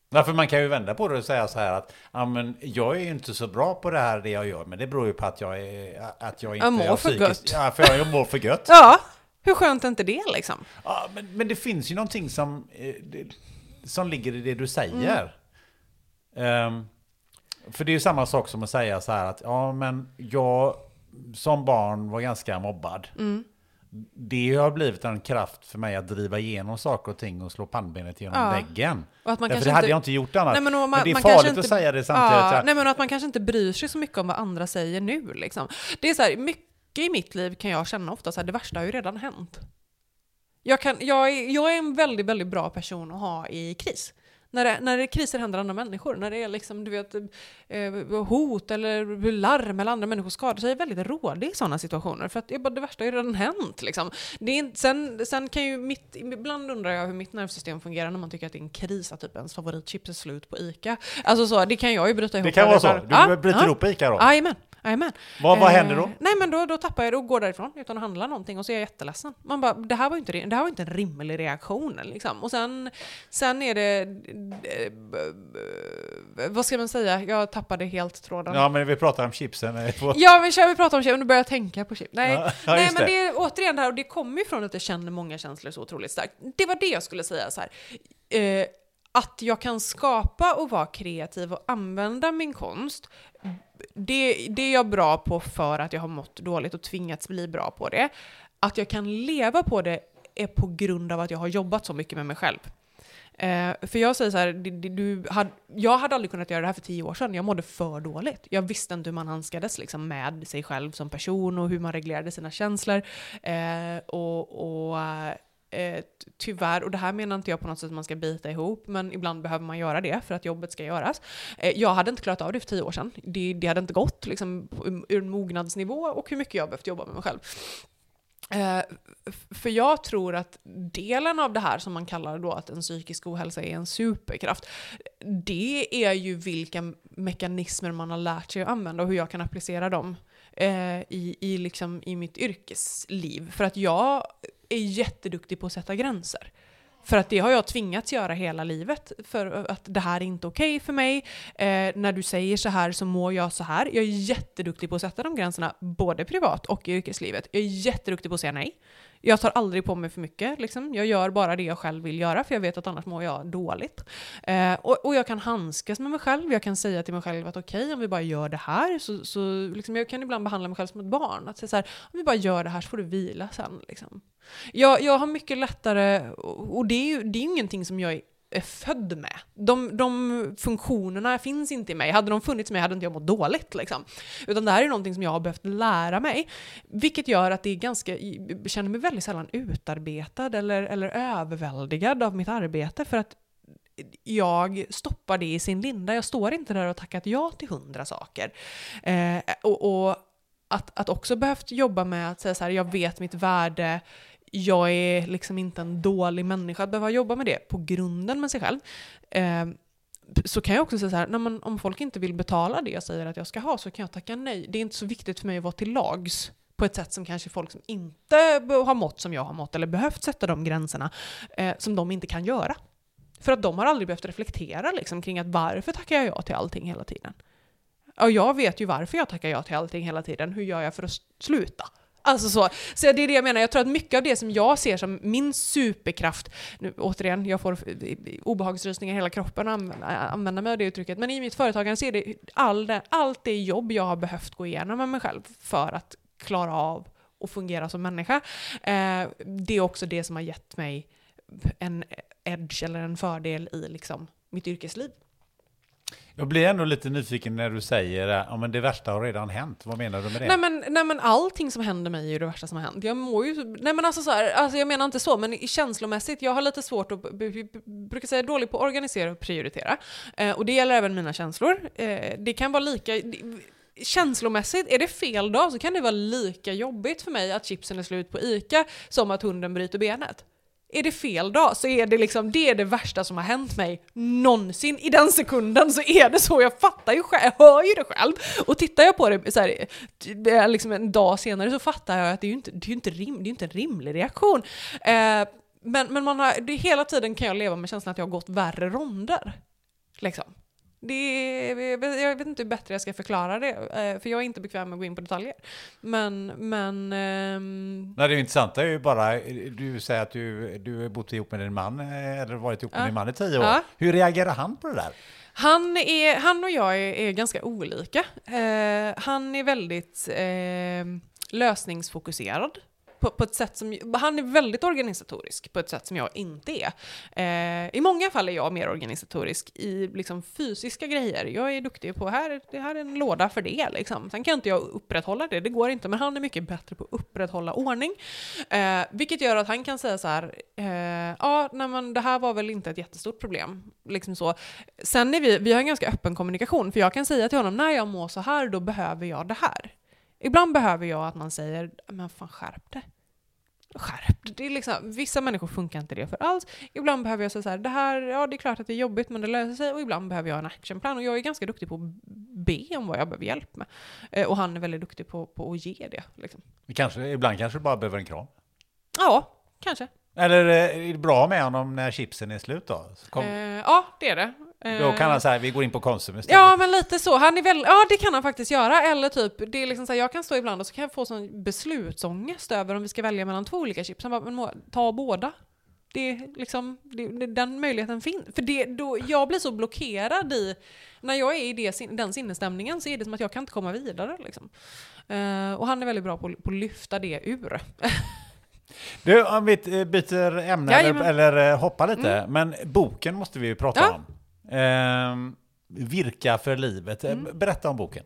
Ja, för man kan ju vända på det och säga så här att ja, men jag är ju inte så bra på det här det jag gör, men det beror ju på att jag, är, att jag inte jag mår för gött. Ja, för jag mår för gött. ja, hur skönt är inte det liksom? Ja, men, men det finns ju någonting som, eh, som ligger i det du säger. Mm. Um, för det är ju samma sak som att säga så här att ja, men jag som barn var ganska mobbad. Mm det har blivit en kraft för mig att driva igenom saker och ting och slå pannbenet genom ja. väggen. Och att man Därför det hade inte... jag inte gjort annars. Nej, men, man, men, det är farligt inte... att säga det samtidigt. Ja, nej, men att man kanske inte bryr sig så mycket om vad andra säger nu. Liksom. Det är så här, mycket i mitt liv kan jag känna ofta så här, det värsta har ju redan hänt. Jag, kan, jag, är, jag är en väldigt, väldigt bra person att ha i kris. När det, när det kriser händer andra människor, när det är liksom, du vet, eh, hot eller larm eller andra människor skadar sig, är väldigt rådig i sådana situationer. För att bara, det värsta har ju redan hänt. Liksom. Det är, sen, sen kan ju mitt, ibland undrar jag hur mitt nervsystem fungerar när man tycker att det är en kris att typ ens favoritchips är slut på ICA. Alltså så, det kan jag ju bryta ihop. Det kan vara så? Du ah, bryter ah, ihop ICA då? Jajamän. Amen. Vad, vad händer då? Eh, nej men då, då tappar jag det och går därifrån utan att handla någonting och så är jag jätteledsen. Man bara, det här var inte, det här var inte en rimlig reaktion liksom. Och sen, sen är det, eh, vad ska man säga, jag tappade helt tråden. Ja men vi pratar om chipsen. Ja vi, kör, vi pratar om chips, nu börjar jag tänka på chips. Nej, ja, ja, nej men det. är återigen det här, och det kommer ju från att jag känner många känslor så otroligt starkt. Det var det jag skulle säga så här. Eh, att jag kan skapa och vara kreativ och använda min konst det, det är jag bra på för att jag har mått dåligt och tvingats bli bra på det. Att jag kan leva på det är på grund av att jag har jobbat så mycket med mig själv. Eh, för jag säger så här, du, du hade, jag hade aldrig kunnat göra det här för tio år sedan. Jag mådde för dåligt. Jag visste inte hur man handskades liksom, med sig själv som person och hur man reglerade sina känslor. Eh, och, och eh, tyvärr, och det här menar inte jag på något sätt att man ska bita ihop, men ibland behöver man göra det för att jobbet ska göras. Eh, jag hade inte klarat av det för tio år sedan. Det, det hade inte gått liksom, um, ur en mognadsnivå och hur mycket jag behövt jobba med mig själv. Eh, för jag tror att delen av det här som man kallar då att en psykisk ohälsa är en superkraft, det är ju vilka mekanismer man har lärt sig att använda och hur jag kan applicera dem eh, i, i, liksom, i mitt yrkesliv. För att jag är jätteduktig på att sätta gränser. För att det har jag tvingats göra hela livet, för att det här är inte okej okay för mig. Eh, när du säger så här så mår jag så här. Jag är jätteduktig på att sätta de gränserna, både privat och i yrkeslivet. Jag är jätteduktig på att säga nej. Jag tar aldrig på mig för mycket. Liksom. Jag gör bara det jag själv vill göra, för jag vet att annars mår jag dåligt. Eh, och, och, jag kan handskas med mig själv. Jag kan säga till mig själv att okej, okay, om vi bara gör det här, så, så liksom, jag kan ibland behandla mig själv som ett barn. Att säga så här, om vi bara gör det här så får du vila sen. Liksom. Jag, jag har mycket lättare, och det är ju det är ingenting som jag är född med. De, de funktionerna finns inte i mig. Hade de funnits med hade inte jag mått dåligt. Liksom. Utan det här är någonting som jag har behövt lära mig. Vilket gör att det är ganska, jag känner mig väldigt sällan utarbetad eller, eller överväldigad av mitt arbete. För att jag stoppar det i sin linda. Jag står inte där och tackat ja till hundra saker. Eh, och, och att, att också behövt jobba med att säga så här, jag vet mitt värde, jag är liksom inte en dålig människa att behöva jobba med det på grunden med sig själv. Eh, så kan jag också säga så här, när man, om folk inte vill betala det jag säger att jag ska ha så kan jag tacka nej. Det är inte så viktigt för mig att vara till lags på ett sätt som kanske folk som inte har mått som jag har mått eller behövt sätta de gränserna eh, som de inte kan göra. För att de har aldrig behövt reflektera liksom, kring att varför tackar jag ja till allting hela tiden? Och jag vet ju varför jag tackar ja till allting hela tiden. Hur gör jag för att sluta? Alltså så. Så det är det jag menar, jag tror att mycket av det som jag ser som min superkraft, nu återigen, jag får obehagsrysningar i hela kroppen att använda mig av det uttrycket, men i mitt företagande så är det all det, allt det jobb jag har behövt gå igenom med mig själv för att klara av och fungera som människa. Eh, det är också det som har gett mig en edge eller en fördel i liksom mitt yrkesliv. Jag blir ändå lite nyfiken när du säger att ja, det värsta har redan hänt. Vad menar du med det? Nej men, nej men allting som händer mig är ju det värsta som har hänt. Jag mår ju... Nej men alltså så här, alltså jag menar inte så, men känslomässigt, jag har lite svårt att, brukar säga dålig på att organisera och prioritera. Eh, och det gäller även mina känslor. Eh, det kan vara lika... känslomässigt, är det fel dag så kan det vara lika jobbigt för mig att chipsen är slut på ICA som att hunden bryter benet. Är det fel dag så är det liksom, det är det värsta som har hänt mig någonsin. I den sekunden så är det så, jag fattar ju själv, jag hör ju det själv. Och tittar jag på det så här, liksom en dag senare så fattar jag att det är ju inte, det är inte, rim, det är inte en rimlig reaktion. Eh, men men man har, det, hela tiden kan jag leva med känslan att jag har gått värre ronder. Liksom. Det är, jag vet inte hur bättre jag ska förklara det, eh, för jag är inte bekväm med att gå in på detaljer. Men, men... Um... Nej, det intressanta är ju bara, du säger att du, du har bott ihop med din man, eh, eller varit ihop med ja. din man i tio år. Ja. Hur reagerar han på det där? Han, är, han och jag är, är ganska olika. Uh, han är väldigt uh, lösningsfokuserad på, på, ett sätt som, han är väldigt organisatorisk på ett sätt som jag inte är. Eh, I många fall är jag mer organisatorisk i liksom, fysiska grejer. Jag är duktig på, här, det här är en låda för det liksom. Sen kan inte jag upprätthålla det, det går inte, men han är mycket bättre på att upprätthålla ordning. Eh, vilket gör att han kan säga så här, eh, ja, nej, men det här var väl inte ett jättestort problem. Liksom så. Sen är vi, vi har en ganska öppen kommunikation, för jag kan säga till honom, när jag mår så här, då behöver jag det här. Ibland behöver jag att man säger, men fan skärp det. Skärp det. Är liksom, vissa människor funkar inte det för alls. Ibland behöver jag säga så här, det här, ja det är klart att det är jobbigt men det löser sig. Och ibland behöver jag en actionplan. Och jag är ganska duktig på att be om vad jag behöver hjälp med. Eh, och han är väldigt duktig på, på att ge det. Liksom. Kanske, ibland kanske du bara behöver en kram? Ja, kanske. Eller är det bra med honom när chipsen är slut då? Kom... Eh, ja, det är det. Då kan han säga vi går in på Konsum istället. Ja, men lite så. Han är väl, ja, det kan han faktiskt göra. Eller typ, det är liksom så här, jag kan stå ibland och så kan jag få sån beslutsångest över om vi ska välja mellan två olika chips. Han bara, men ta båda. Det är liksom, det, den möjligheten finns. För det, då, jag blir så blockerad i, när jag är i det, den sinnesstämningen så är det som att jag kan inte komma vidare. Liksom. Uh, och han är väldigt bra på, på att lyfta det ur. Du, om vi byter ämne eller, eller, hoppar lite, mm. men boken måste vi ju prata ja. om. Eh, virka för livet. Mm. Berätta om boken.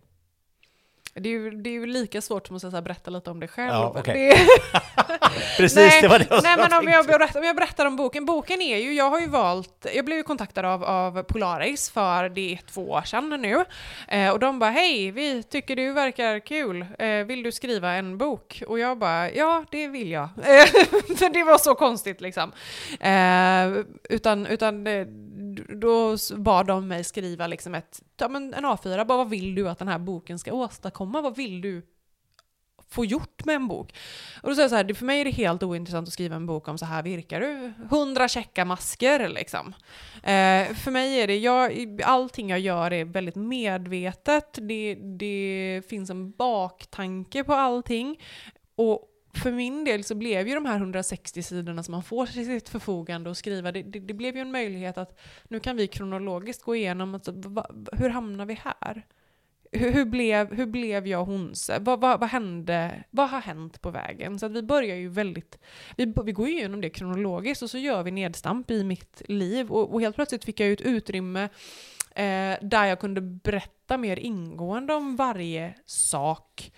Det är, ju, det är ju lika svårt som att här, berätta lite om det själv. Ja, okej. det Precis, nej, det var det jag nej, men om jag, berättar, om jag berättar om boken. Boken är ju, jag har ju valt, jag blev ju kontaktad av, av Polaris för det är två år sedan nu. Eh, och de bara, hej, vi tycker du verkar kul. Eh, vill du skriva en bok? Och jag bara, ja, det vill jag. För det var så konstigt liksom. Eh, utan, utan eh, då bad de mig skriva liksom ett, ja, men en A4, bara vad vill du att den här boken ska åstadkomma? Vad vill du få gjort med en bok? Och då säger jag så här, för mig är det helt ointressant att skriva en bok om så här virkar du. Hundra checka masker liksom. Eh, för mig är det, jag, allting jag gör är väldigt medvetet, det, det finns en baktanke på allting. Och för min del så blev ju de här 160 sidorna som man får till sitt förfogande att skriva, det, det, det blev ju en möjlighet att nu kan vi kronologiskt gå igenom, alltså, va, hur hamnar vi här? Hur, hur, blev, hur blev jag Honse? Vad, vad, vad hände? Vad har hänt på vägen? Så att vi börjar ju väldigt, vi, vi går ju igenom det kronologiskt och så gör vi nedstamp i mitt liv och, och helt plötsligt fick jag ju ett utrymme eh, där jag kunde berätta mer ingående om varje sak,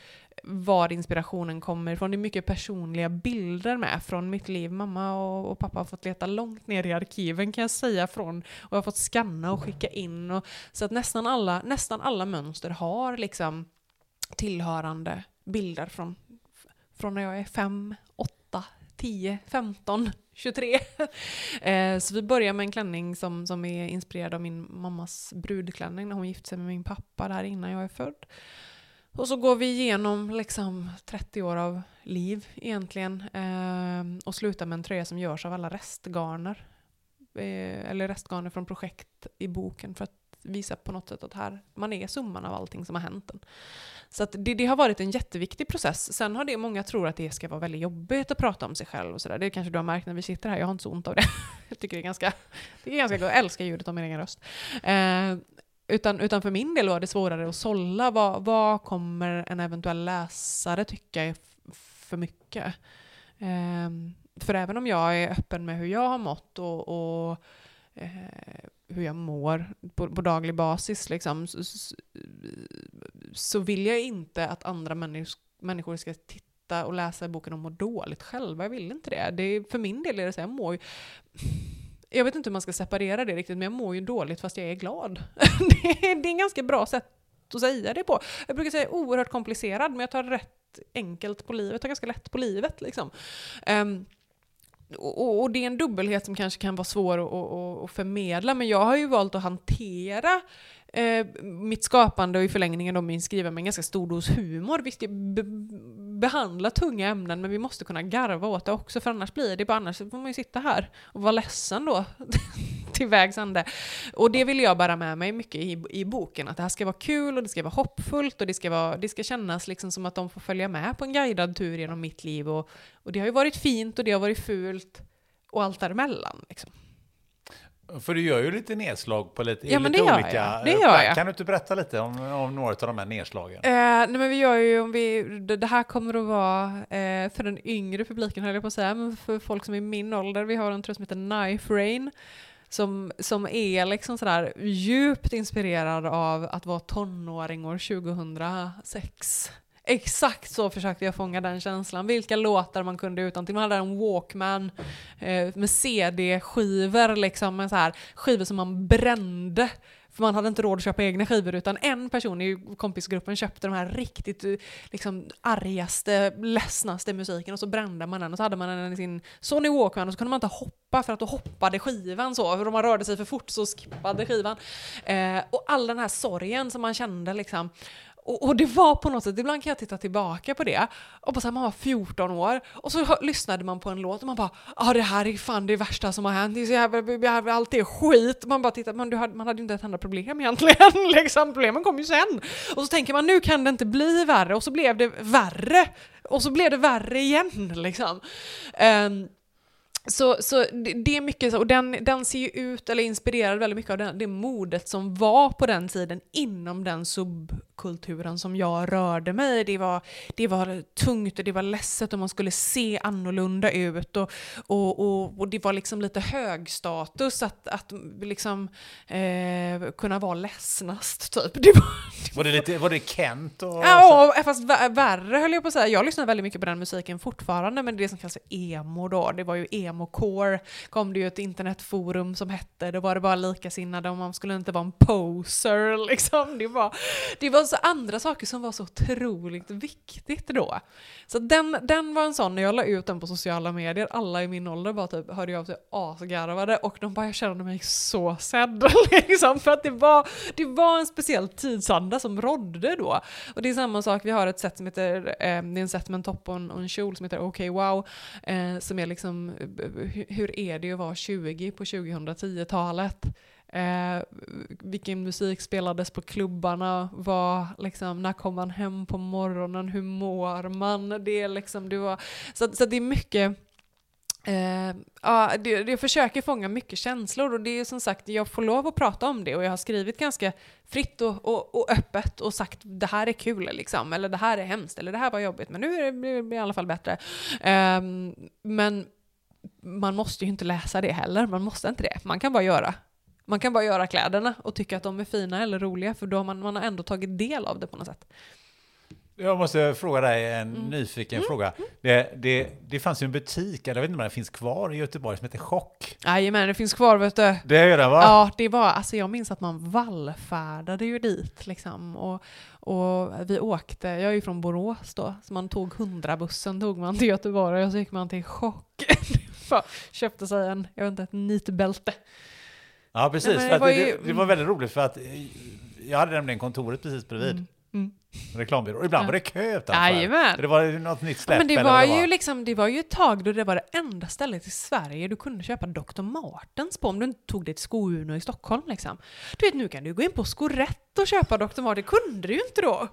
var inspirationen kommer ifrån. Det är mycket personliga bilder med från mitt liv. Mamma och, och pappa har fått leta långt ner i arkiven kan jag säga från och jag har fått skanna och skicka in. Och, så att nästan alla, nästan alla mönster har liksom tillhörande bilder från, från när jag är fem, åtta, 10, 15, 23. Eh, så vi börjar med en klänning som, som är inspirerad av min mammas brudklänning när hon gifte sig med min pappa där innan jag är född. Och så går vi igenom liksom 30 år av liv egentligen eh, och slutar med en tröja som görs av alla restgarner. Eh, eller restgarner från projekt i boken för att visa på något sätt att här, man är summan av allting som har hänt en. Så att det, det har varit en jätteviktig process. Sen har det många tror att det ska vara väldigt jobbigt att prata om sig själv och sådär. Det kanske du har märkt när vi sitter här, jag har inte så ont av det. Jag tycker det är ganska, det är ganska gott, jag älskar ljudet av min egen röst. Eh, utan, utan för min del var det svårare att sålla vad, vad kommer en eventuell läsare tycka är för mycket. Ehm, för även om jag är öppen med hur jag har mått och, och eh, hur jag mår på, på daglig basis liksom, så, så, så vill jag inte att andra människor, människor ska titta och läsa boken och må dåligt själva. Jag vill inte det. det är, för min del är det så här, jag mår ju jag vet inte hur man ska separera det riktigt, men jag mår ju dåligt fast jag är glad. det, är, det är en ganska bra sätt att säga det på. Jag brukar säga oerhört komplicerad, men jag tar rätt enkelt på livet, jag tar ganska lätt på livet. Liksom. Um, och, och det är en dubbelhet som kanske kan vara svår att, att, att förmedla, men jag har ju valt att hantera eh, mitt skapande och i förlängningen då min skriva med en ganska stor dos humor. Visst, jag be behandlar tunga ämnen, men vi måste kunna garva åt det också, för annars blir det bara, annars får man ju sitta här och vara ledsen då till vägs ände. Och det vill jag bära med mig mycket i, i boken, att det här ska vara kul och det ska vara hoppfullt och det ska, vara, det ska kännas liksom som att de får följa med på en guidad tur genom mitt liv. Och, och det har ju varit fint och det har varit fult och allt däremellan. Liksom. För du gör ju lite nedslag på lite, Ja, men lite det gör olika... jag. Det gör jag. Kan du inte berätta lite om, om några av de här nedslagen? Eh, nej men vi gör ju, om vi, det, här kommer att vara eh, för den yngre publiken höll jag på att säga, men för folk som är min ålder, vi har en tror jag som heter Knife Rain, som, som är liksom sådär djupt inspirerad av att vara tonåring år 2006. Exakt så försökte jag fånga den känslan. Vilka låtar man kunde utan till. Man hade en Walkman eh, med CD-skivor, liksom, med så här, skivor som man brände. För man hade inte råd att köpa egna skivor utan en person i kompisgruppen köpte de här riktigt eh, liksom, argaste, ledsnaste musiken och så brände man den och så hade man den i sin Sony Walkman och så kunde man inte hoppa för att då hoppade skivan så, för om man rörde sig för fort så skippade skivan. Eh, och all den här sorgen som man kände liksom och, och, det var på något sätt, ibland kan jag titta tillbaka på det, och på så här, man var 14 år, och så hör, lyssnade man på en låt och man bara ja ah, det här är fan det värsta som har hänt, det är så jävla, allt är skit. Man bara tittar, man, du hade, man hade ju inte ett enda problem egentligen, liksom, problemen kom ju sen. Och så tänker man nu kan det inte bli värre, och så blev det värre, och så blev det värre igen liksom. Um, så, så det, det är mycket så, och den, den ser ju ut, eller inspirerad väldigt mycket av den, det modet som var på den tiden inom den subkulturen som jag rörde mig i. Det var, det var tungt och det var ledset och man skulle se annorlunda ut och, och, och, och det var liksom lite högstatus att, att liksom eh, kunna vara ledsnast typ. Det var, var det, lite, var det Kent och... Ja, och fast vä- värre höll jag på att säga. Jag lyssnar väldigt mycket på den musiken fortfarande, men det som kallas emo då, det var ju emo-core, kom det ju ett internetforum som hette, då var det bara likasinnade och man skulle inte vara en poser liksom. Det var, det var så andra saker som var så otroligt viktigt då. Så den, den var en sån, när jag la ut den på sociala medier, alla i min ålder bara typ hörde av sig asgarvade och de bara jag kände mig så sedd liksom, för att det var, det var en speciell tidsanda som rådde då. Och det är samma sak, vi har ett set som heter, eh, det är en set med en topp och en, och en kjol som heter OK Wow, eh, som är liksom, eh, hur, är det att vara 20 på 2010-talet? Eh, vilken musik spelades på klubbarna? Var, liksom, när kom man hem på morgonen? Hur mår man? Det är liksom, det var, så, så det är mycket Uh, ja, det, jag försöker fånga mycket känslor och det är som sagt, jag får lov att prata om det och jag har skrivit ganska fritt och, och, och öppet och sagt det här är kul liksom, eller det här är hemskt, eller det här var jobbigt, men nu är det, blir det i alla fall bättre. Uh, men man måste ju inte läsa det heller, man måste inte det. Man kan bara göra. Man kan bara göra kläderna och tycka att de är fina eller roliga, för då har man, man har ändå tagit del av det på något sätt. Jag måste fråga dig en Mm. nyfiken fråga. Det, det, det fanns ju en butik, jag vet inte om den finns kvar i Göteborg, som heter Chock. Jajamän, det finns kvar vet du. Det gör den va? Ja, det var, alltså jag minns att man vallfärdade ju dit liksom. Och, och vi åkte, jag är ju från Borås då, så man tog 100-bussen tog man till Göteborg och så gick man till Chock. Köpte sig en, jag vet inte, ett nitbälte. Ja, precis. Nej, det var ju- det, det var väldigt roligt för att eh, jag hade nämligen kontoret precis bredvid. Mm, mm. Reklambyrå. Ibland Ja. var det kö utanför. Det var något nytt släpp Men det var, det ju liksom, det var ju ett tag då det var det enda stället i Sverige du kunde köpa Dr. Martens på om du inte tog det till Sko-Uno i Stockholm liksom. Du vet, nu kan du gå in på Skorätt och köpa Dr. Martens, det kunde du ju inte då.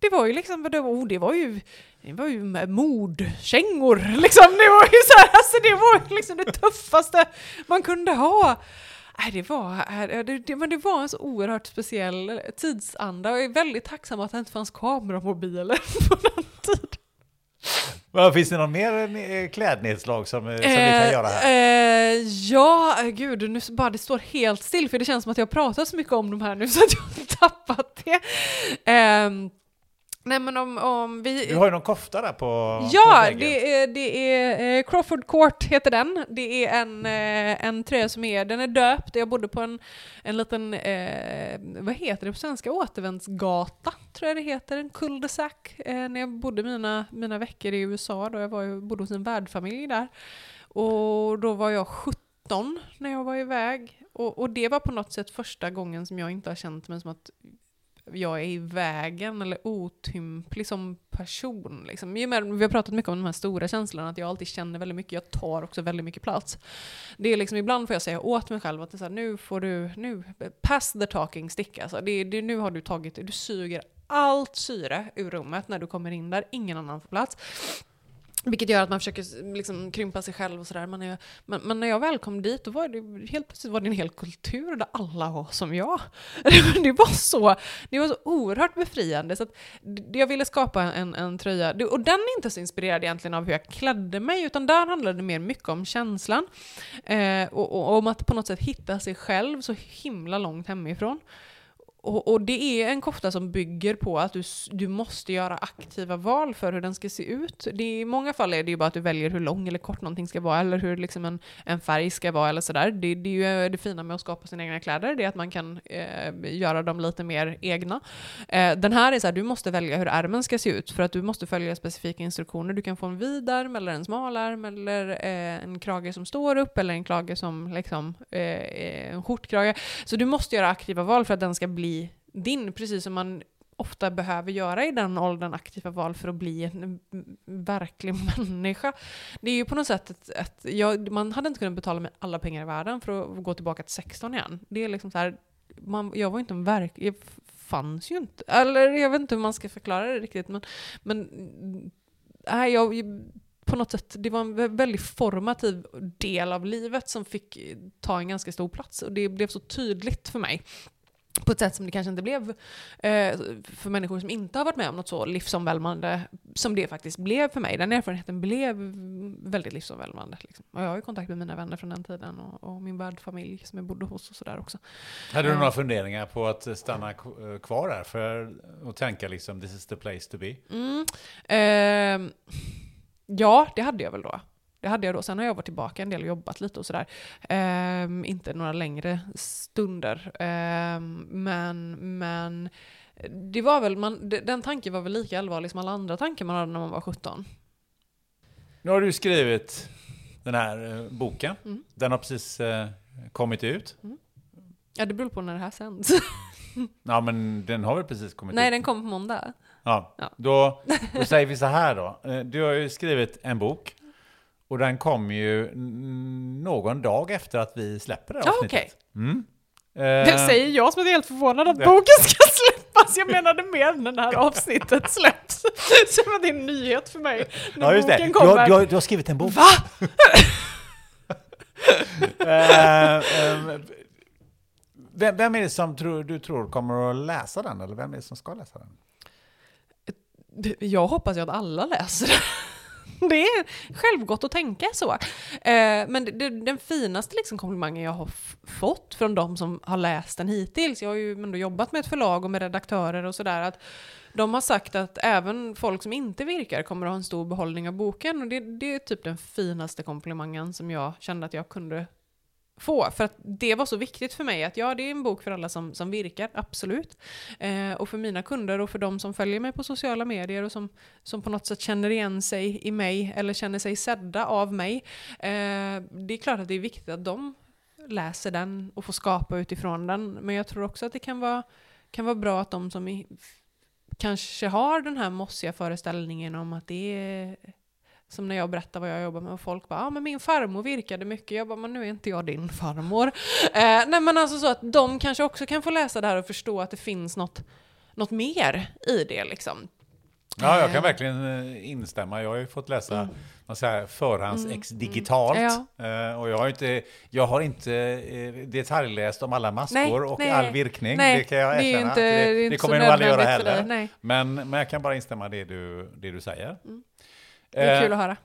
Det var ju liksom, det var, oh, det var ju, det var ju med modkängor liksom. Det var ju så här, alltså det var liksom det tuffaste man kunde ha. Nej, det var, det, det, men det var en så oerhört speciell tidsanda och jag är väldigt tacksam att det inte fanns kameramobiler på den tiden. Finns det någon mer eh, klädnedslag som, eh, som vi kan göra här? Eh, ja, eh, gud, nu bara det står helt still för det känns som att jag pratar så mycket om de här nu så att jag har tappat det. Ehm, nej men om, om vi... Du har ju någon kofta där på på Ja, väggen. det är, det är eh, Crawford Court heter den. Det är en, eh, en tröja som är, den är döpt. Jag bodde på en, en liten, eh, vad heter det på svenska, återvändsgata tror jag det heter, en cul-de-sac. Eh, när jag bodde mina, mina veckor i USA då jag var, bodde hos en värdfamilj där. Och då var jag 17 när jag var iväg. Och, och det var på något sätt första gången som jag inte har känt mig som att jag är i vägen eller otymplig som person. Liksom. I och med- Vi har pratat mycket om de här stora känslorna, att jag alltid känner väldigt mycket, jag tar också väldigt mycket plats. Det är liksom, ibland får jag säga åt mig själv att det är så här, nu får du, nu, pass the talking stick alltså. Det, det, nu har du tagit, du suger allt syre ur rummet när du kommer in där, ingen annan får plats. Vilket gör att man försöker liksom krympa sig själv och sådär. Men, men när jag väl kom dit, då var det helt plötsligt var det en hel kultur där alla var som jag. Det var så, det var så oerhört befriande. Så att jag ville skapa en, en tröja, och den är inte så inspirerad egentligen av hur jag klädde mig, utan där handlade det mer mycket om känslan. Eh, och, och om att på något sätt hitta sig själv så himla långt hemifrån. Och, och det är en kofta som bygger på att du, du måste göra aktiva val för hur den ska se ut. Det I många fall är det ju bara att du väljer hur lång eller kort någonting ska vara, eller hur liksom en, en färg ska vara, eller sådär. Det, det är ju eh, det fina med att skapa sina egna kläder, det är att man kan eh, göra dem lite mer egna. Eh, den här är så här, du måste välja hur ärmen ska se ut, för att du måste följa specifika instruktioner. Du kan få en vid ärm, eller en smal ärm, eller eh, en krage som står upp, eller en krage som liksom, eh, eh en skjortkrage. Så du måste göra aktiva val för att den ska bli din, precis som man ofta behöver göra i den åldern aktiva val för att bli en verklig människa. Det är ju på något sätt att, att jag, man hade inte kunnat betala med alla pengar i världen för att gå tillbaka till 16 igen. Det är liksom så här, man, jag var inte en verk... Jag fanns ju inte. Eller jag vet inte hur man ska förklara det riktigt, men... men nej, jag, på något sätt, det var en väldigt formativ del av livet som fick ta en ganska stor plats. Och det blev så tydligt för mig. På ett sätt som det kanske inte blev eh, för människor som inte har varit med om något så livsomvälvande som det faktiskt blev för mig. Den erfarenheten blev väldigt livsomvälvande. Liksom. Och jag har ju kontakt med mina vänner från den tiden och, och min värdfamilj som jag bodde hos och sådär också. Hade du Eh. några funderingar på att stanna eh, kvar där för att tänka liksom this is the place to be? Mm. Ehm, ja, det hade jag väl då. Det hade jag då. Sen har jag varit tillbaka en del och jobbat lite och sådär. Ehm, inte några längre stunder. Ehm, men, men det var väl, man, de- den tanken var väl lika allvarlig som alla andra tankar man hade när man var 17. Nu har du skrivit den här eh, boken. Mm. Den har precis eh, kommit ut. Ja, det beror på när det här sänds. Ja, men den har väl precis kommit Nej, ut? den kom på måndag. Ja, Ja. Då, då säger vi så här då. Eh, Du har ju skrivit en bok. Och den kom ju någon dag efter att vi släpper det här Ja, avsnittet. Mm. Det Eh, säger jag som är helt förvånad att Ja. boken ska släppas. Jag menade mer när det här avsnittet släpps. Att det är en nyhet för mig. När Ja, boken Du har, kommer. du, har, du har skrivit en bok. Va? Eh, eh, vem, vem är det som tror, du tror kommer att läsa den? Eller vem är det som ska läsa den? Jag hoppas ju att alla läser det. Det är självgott att tänka så. Eh, men det, det, den finaste liksom komplimangen jag har fått från de som har läst den hittills, jag har ju ändå jobbat med ett förlag och med redaktörer och sådär, att de har sagt att även folk som inte virkar kommer att ha en stor behållning av boken. Och det, det är typ den finaste komplimangen som jag kände att jag kunde få. För att det var så viktigt för mig att ja, det är en bok för alla som, som virkar, absolut. Eh, och för mina kunder och för de som följer mig på sociala medier och som, som på något sätt känner igen sig i mig eller känner sig sedda av mig. Eh, det är klart att det är viktigt att de läser den och får skapa utifrån den. Men jag tror också att det kan vara, kan vara bra att de som i, kanske har den här mossiga föreställningen om att det är som när jag berättar vad jag jobbar med och folk bara, ah, men min farmor virkade mycket. Jag bara, men nu är inte jag din farmor. Eh, nej men alltså så att de kanske också kan få läsa det här och förstå att det finns något, något mer i det liksom. Ja, jag kan Eh. verkligen eh, instämma. Jag har ju fått läsa Mm. någon så här förhandsex digitalt. Ja. Eh, och jag har inte, jag har inte detaljläst om alla maskor Nej, och nej. all virkning. Nej, det kan jag det erkänna. inte- det det, inte det kommer jag nog aldrig göra heller. Men, men jag kan bara instämma i det du, det du säger. Det är Eh, kul att höra.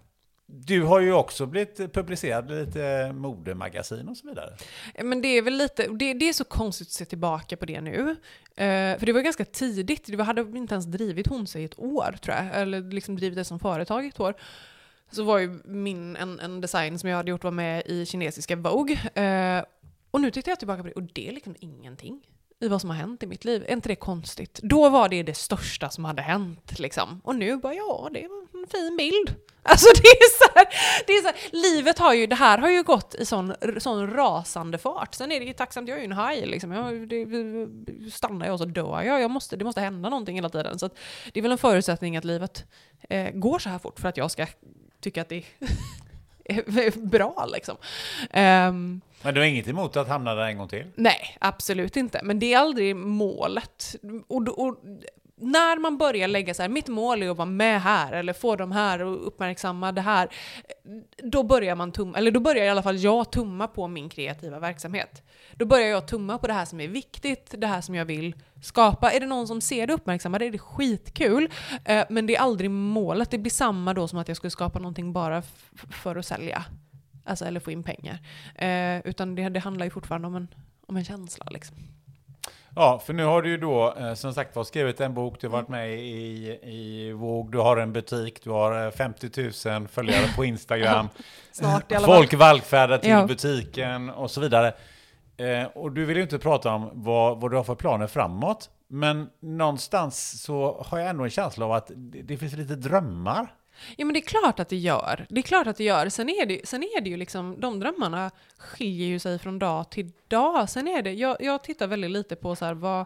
Du har ju också blivit publicerad i lite modemagasin och så vidare. Men det är väl lite, det, det är så konstigt att se tillbaka på det nu. Eh, för det var ganska tidigt, vi hade inte ens drivit Honse i ett år tror jag, eller liksom drivit det som företag ett år. Så var ju min, en, en design som jag hade gjort var med i kinesiska Vogue. Eh, och nu tittar jag tillbaka på det och det är liksom ingenting i vad som har hänt i mitt liv. Är inte det konstigt? Då var det det största som hade hänt liksom. Och nu bara, ja, det var en fin bild. Alltså det är så här, det är så här, livet har ju, det här har ju gått i sån, sån rasande fart. Sen är det ju tacksamt, jag är ju en haj liksom. Jag, det, stannar jag så dör jag. jag måste, det måste hända någonting hela tiden. Så att det är väl en förutsättning att livet eh, går så här fort för att jag ska tycka att det är bra liksom. Um, men du har inget emot att hamna där en gång till? Nej, absolut inte. Men det är aldrig målet. Och, och när man börjar lägga så här, mitt mål är att vara med här, eller få de här och uppmärksamma det här, då börjar man tumma, eller då börjar i alla fall jag tumma på min kreativa verksamhet. Då börjar jag tumma på det här som är viktigt, det här som jag vill skapa. Är det någon som ser det och uppmärksammar det är det skitkul, eh, men det är aldrig målet. Det blir samma då som att jag skulle skapa någonting bara för att sälja. Alltså, eller få in pengar. Eh, utan det, det handlar ju fortfarande om en, om en känsla. Liksom. Ja, för nu har du ju då eh, som sagt var skrivit en bok, du har varit med i, i Vogue, du har en butik, du har eh, 50 000 följare på Instagram. Snart i alla fall. Folk vallfärdar till Ja. butiken och så vidare. Eh, och du vill ju inte prata om vad, vad du har för planer framåt. Men någonstans så har jag ändå en känsla av att det, det finns lite drömmar. Ja men det är klart att det gör. Det är klart att det gör. Sen är det, sen är det ju liksom, de drömmarna skiljer ju sig från dag till dag. Sen är det, jag, jag tittar väldigt lite på så här vad,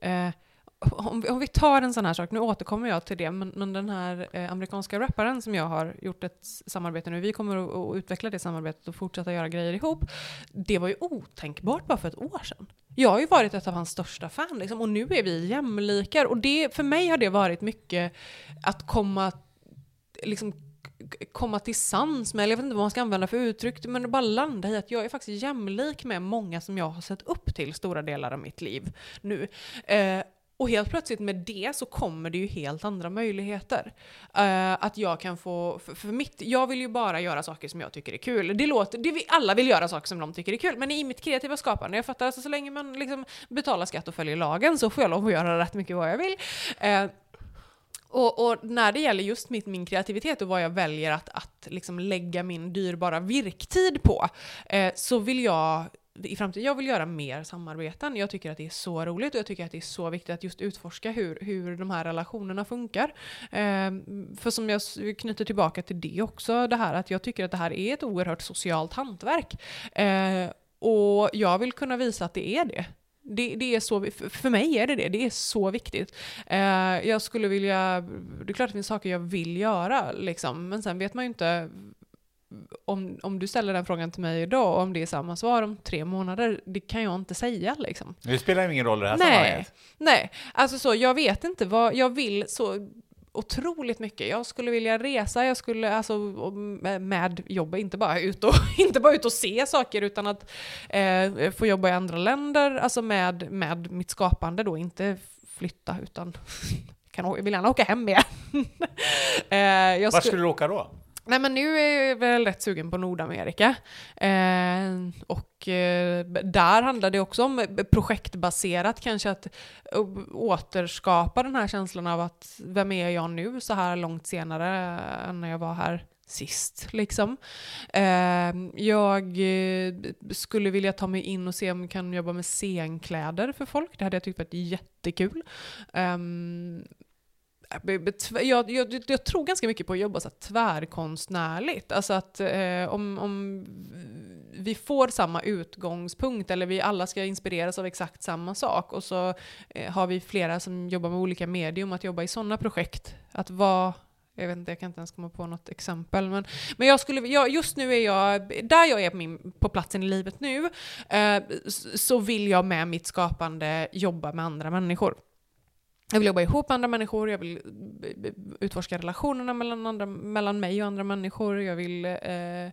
eh, om, vi, om vi tar en sån här sak, nu återkommer jag till det, men, men den här eh, amerikanska rapparen som jag har gjort ett samarbete nu, vi kommer att, att utveckla det samarbetet och fortsätta göra grejer ihop. Det var ju otänkbart bara för ett år sedan. Jag har ju varit ett av hans största fan liksom, och nu är vi jämlikar. Och det, för mig har det varit mycket att komma liksom komma till sans med, eller jag vet inte vad man ska använda för uttryck, men bara landa i att jag är faktiskt jämlik med många som jag har sett upp till stora delar av mitt liv nu. Eh, och helt plötsligt med det så kommer det ju helt andra möjligheter. Uh, att jag kan få, för, för, mitt, jag vill ju bara göra saker som jag tycker är kul. Det låter, det vi, alla vill göra saker som de tycker är kul, men i mitt kreativa skapande, jag fattar alltså så länge man liksom betalar skatt och följer lagen så får jag lov att göra rätt mycket vad jag vill. Uh, och, och, när det gäller just mitt, min kreativitet och vad jag väljer att, att liksom lägga min dyrbara virktid på, eh, så vill jag i framtiden, jag vill göra mer samarbeten. Jag tycker att det är så roligt och jag tycker att det är så viktigt att just utforska hur, hur de här relationerna funkar. Eh, för som jag knyter tillbaka till det också, det här att jag tycker att det här är ett oerhört socialt hantverk. Eh, och jag vill kunna visa att det är det. Det, det, är så, för mig är det det, det är så viktigt. Eh, jag skulle vilja, det är klart att det finns saker jag vill göra, liksom, men sen vet man ju inte om, om du ställer den frågan till mig idag, om det är samma svar om tre månader, det kan jag inte säga liksom. Det spelar ingen roll i det här nej, sammanhanget. Nej, alltså så, jag vet inte vad, jag vill så otroligt mycket. Jag skulle vilja resa, jag skulle, alltså med jobba, inte bara ut och, inte bara ut och se saker, utan att eh, få jobba i andra länder, alltså med, med mitt skapande då, inte flytta, utan kan, jag vill gärna åka hem igen. eh, Var skulle du åka då? Nej men nu är jag väl rätt sugen på Nordamerika. Eh, och eh, där handlar det också om projektbaserat kanske att eh, återskapa den här känslan av att vem är jag nu så här långt senare än när jag var här sist liksom. Eh, jag eh, skulle vilja ta mig in och se om jag kan jobba med scenkläder för folk. Det hade jag tyckt varit jättekul. Um, Äh, jag, jag, jag, tror ganska mycket på att jobba så tvärkonstnärligt. Alltså att eh, om, om vi får samma utgångspunkt eller vi alla ska inspireras av exakt samma sak och så eh, har vi flera som jobbar med olika medium att jobba i sådana projekt. Att vara jag vet inte, jag kan inte ens komma på något exempel. Men, men jag skulle, jag, just nu är jag, där jag är på, min, på platsen i livet nu, eh, så vill jag med mitt skapande jobba med andra människor. Jag vill jobba ihop med andra människor, jag vill eh, utforska relationerna mellan, andra, mellan mig och andra människor, jag vill eh,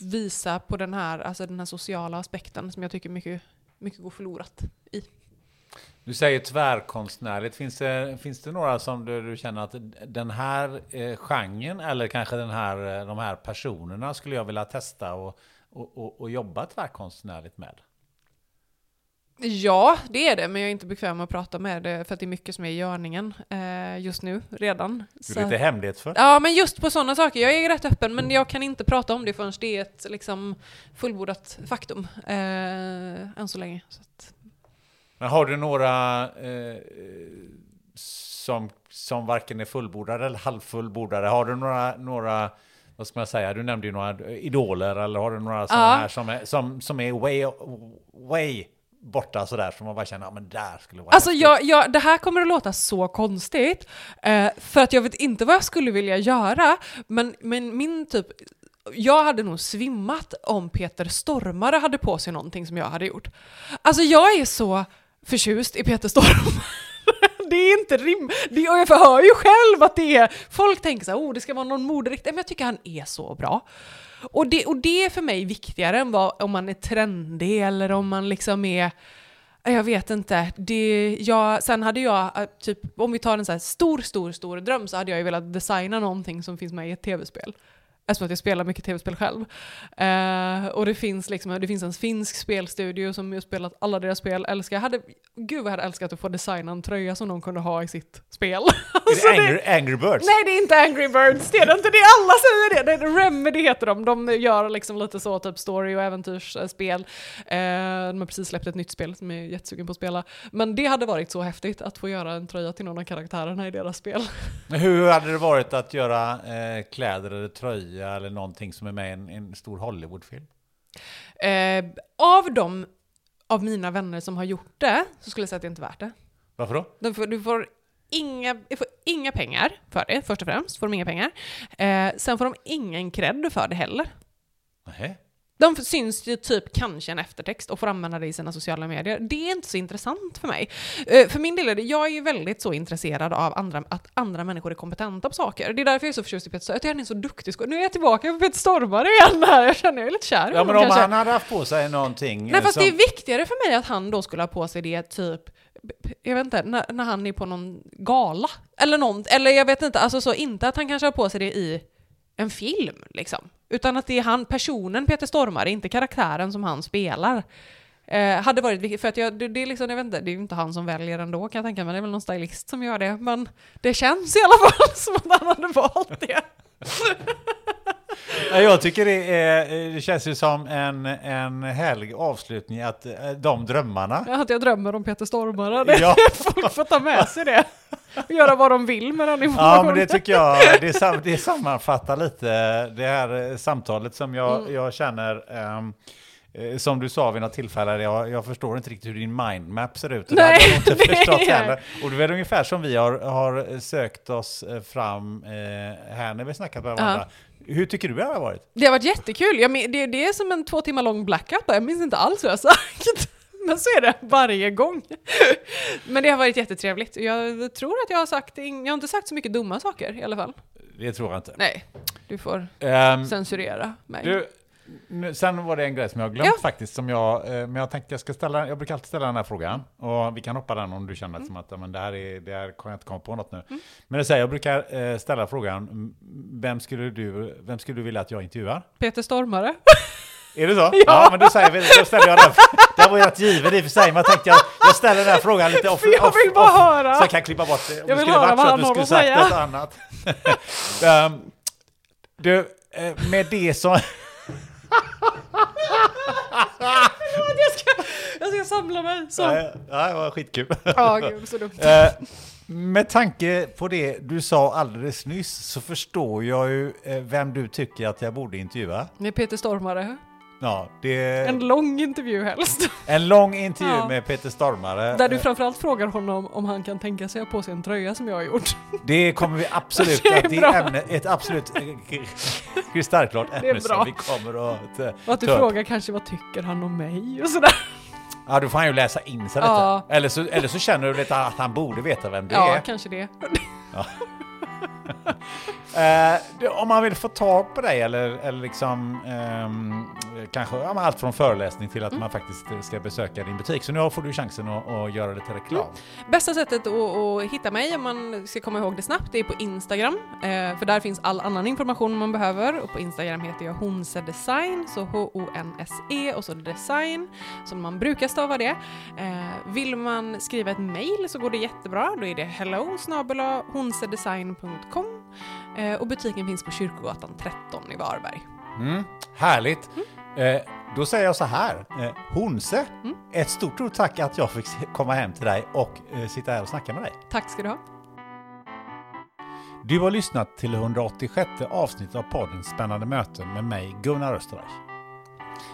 visa på den här, alltså den här sociala aspekten som jag tycker mycket, mycket går förlorat i. Du säger tvärkonstnärligt, finns det, finns det några som du, du känner att den här eh, genren eller kanske den här, eh, de här personerna skulle jag vilja testa och, och, och, och jobba tvärkonstnärligt med? Ja, det är det, men jag är inte bekväm med att prata med det för att det är mycket som är i görningen eh, just nu redan. Du är lite hemlighetsfull? Ja, men just på sådana saker. Jag är rätt öppen, men jag kan inte prata om det förrän det är ett liksom, fullbordat faktum eh, än så länge. Så att... Men har du några eh, som, som varken är fullbordade eller halvfullbordade? Har du några, några vad ska man säga, du nämnde ju några idoler, eller har du några sådana ja. här som är, som, som är way, way borta sådär som man bara känner, ja men där skulle vara Alltså jag, jag, det här kommer att låta så konstigt, eh, för att jag vet inte vad jag skulle vilja göra, men, men min typ jag hade nog svimmat om Peter Stormare hade på sig någonting som jag hade gjort. Alltså jag är så förtjust i Peter Stormare. det är inte rim... och jag hör ju själv att det är... Folk tänker så här, oh det ska vara någon moderiktig, men jag tycker han är så bra. Och det, och det är för mig viktigare än vad, om man är trendig eller om man liksom är jag vet inte. Det, jag, sen hade jag, eh, typ, om vi tar en så här stor, stor, stor dröm så hade jag ju velat designa någonting som finns med i ett tv-spel. Eftersom att jag spelar mycket tv-spel själv. Uh, och det finns, liksom, det finns en finsk spelstudio som har spelat alla deras spel. Älskar. Jag hade, gud vad jag hade älskat att få designa en tröja som någon kunde ha i sitt spel. Är det, angry, angry, Birds? Nej det är inte Angry Birds, det är det inte. Det alla säger det. det är Remedy heter de. De gör liksom lite så, typ story och äventyrsspel. Uh, de har precis släppt ett nytt spel som jag är jättesugen på att spela. Men det hade varit så häftigt att få göra en tröja till någon av karaktärerna i deras spel. Hur hade det varit att göra eh, kläder eller tröjor Sia eller någonting som är med i en, en stor Hollywoodfilm? Eh, av de av mina vänner som har gjort det så skulle jag säga att det inte är värt det. Varför då? Du får, du får, inga, du får inga pengar för det, först och främst. Får de inga pengar. Eh, sen får de ingen cred för det heller. Nej. De syns ju typ kanske en eftertext och får använda det i sina sociala medier. Det är inte så intressant för mig. Eh, för min del är det, jag är ju väldigt så intresserad av andra, att andra människor är kompetenta på saker. Det är därför jag är så förtjust i Peter Stormare. Han är så duktig. Nu är jag tillbaka på Peter Stormare igen här. Jag känner är lite kär Ja, men om kanske. han hade haft på sig någonting... Nej fast som... det är viktigare för mig att han då skulle ha på sig det typ, jag vet inte, när, när han är på någon gala. Eller något, eller jag vet inte, alltså så inte att han kanske har på sig det i en film liksom. Utan att det är han, personen Peter Stormare, inte karaktären som han spelar. Eh, hade varit viktigt, för att jag, det, det är liksom, jag vet inte, det är ju inte han som väljer ändå kan jag tänka mig, det är väl någon stylist som gör det. Men det känns i alla fall som att han hade valt det. Ja, Jag tycker det, är, det känns ju som en, en härlig avslutning att eh, de drömmarna... Att jag drömmer om Peter Stormare. Ja. Folk får ta med sig det. Och göra vad de vill med den Ja, informationen. men det tycker jag, det, sam, det sammanfattar lite det här eh, samtalet som jag, Mm. jag känner. eh, som du sa vid något tillfälle, jag, jag förstår inte riktigt hur din mindmap ser ut. det Nej, hade jag inte förstått heller. Och det är ungefär som vi har, har sökt oss eh, fram eh, här när vi snackat med varandra. Hur tycker du det har varit? Det har varit jättekul. Jag, men- det, det är som en två timmar lång blackout. Jag minns inte alls vad jag sagt. Men så är det varje gång. Men det har varit jättetrevligt. Jag tror att jag har sagt, jag har inte sagt så mycket dumma saker i alla fall. Det tror jag inte. Nej, du får Ehm, censurera mig. Du, nu, sen var det en grej som jag glömt Ja. faktiskt, som jag, eh, men jag tänkte jag ska ställa, jag brukar alltid ställa den här frågan, och vi kan hoppa den om du känner Mm. som att ja, men det här är, det här kan jag inte komma på något nu. Men det säger jag brukar eh, ställa frågan, mm, vem skulle, du, vem skulle du vilja att jag intervjuar? Peter Stormare. Är det så? Ja, men då, säger vi, då ställer jag den. Det var ju rätt givet i och för sig, men jag tänkte jag, jag ställer den här frågan lite off, jag off, vill bara off, höra. Så jag kan klippa bort det. Om Jag vill höra vad han har att säga. något annat. Ehm, du, eh, med det som... jag, ska, jag ska samla mig. Så. Ja, ja, det var skitkul. Ja, gud så dumt. Eh, med tanke på det du sa alldeles nyss så förstår jag ju eh, vem du tycker att jag borde intervjua. Med Peter Stormare. Ja, det En lång intervju helst. en lång intervju Ja. med Peter Stormare. Där du Eh, framförallt frågar honom om han kan tänka sig att ha på sig en tröja som jag har gjort. Det kommer vi absolut, Det är att det är ämne, ett absolut eh, kristallklart är ämne som vi kommer att eh, Och att du frågar kanske vad tycker han om mig och sådär. Ja, då får han ju läsa in sig Ja. lite. Eller så, eller så känner du lite att han borde veta vem det Ja, är. kanske det. Eh, om man vill få tag på dig eller, eller liksom ehm, kanske ja, allt från föreläsning till att Mm. man faktiskt ska besöka din butik. Så nu får du chansen att, att göra lite reklam. Bästa sättet att, att hitta mig, om man ska komma ihåg det snabbt, det är på Instagram. Eh, för där finns all annan information man behöver. Och på Instagram heter jag Honse Design, så H-O-N-S-E och så design, som man brukar stava det. Eh, vill man skriva ett mail så går det jättebra. Då är det hello honsedesign.com eh, och butiken finns på Kyrkogatan 13 i Varberg. Mm, härligt! Eh, då säger jag så här. Eh, Honse, Mm. ett stort, stort tack att jag fick komma hem till dig och eh, sitta här och snacka med dig. Tack ska du ha. Du har lyssnat till 186 avsnitt av podden Spännande möten med mig, Gunnar Österreich.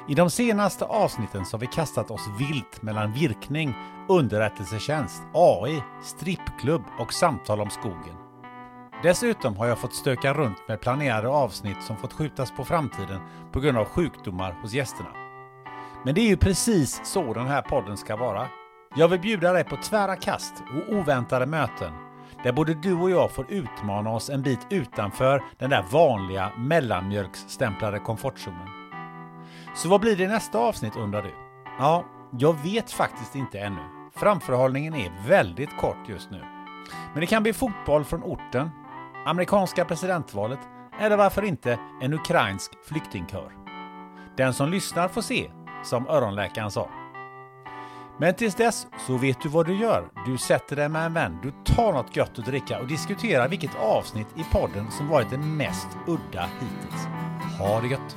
I de senaste avsnitten så har vi kastat oss vilt mellan virkning, underrättelsetjänst, AI, strippklubb och samtal om skogen. Dessutom har jag fått stöka runt med planerade avsnitt som fått skjutas på framtiden på grund av sjukdomar hos gästerna. Men det är ju precis så den här podden ska vara. Jag vill bjuda dig på tvära kast och oväntade möten där både du och jag får utmana oss en bit utanför den där vanliga mellanmjölksstämplade komfortzonen. Så vad blir det i nästa avsnitt undrar du? Ja, jag vet faktiskt inte ännu. Framförhållningen är väldigt kort just nu. Men det kan bli fotboll från orten, amerikanska presidentvalet eller varför inte en ukrainsk flyktingkör. Den som lyssnar får se, som öronläkaren sa. Men tills dess så vet du vad du gör. Du sätter dig med en vän, du tar något gött att dricka och diskuterar vilket avsnitt i podden som varit det mest udda hittills. Ha det gött!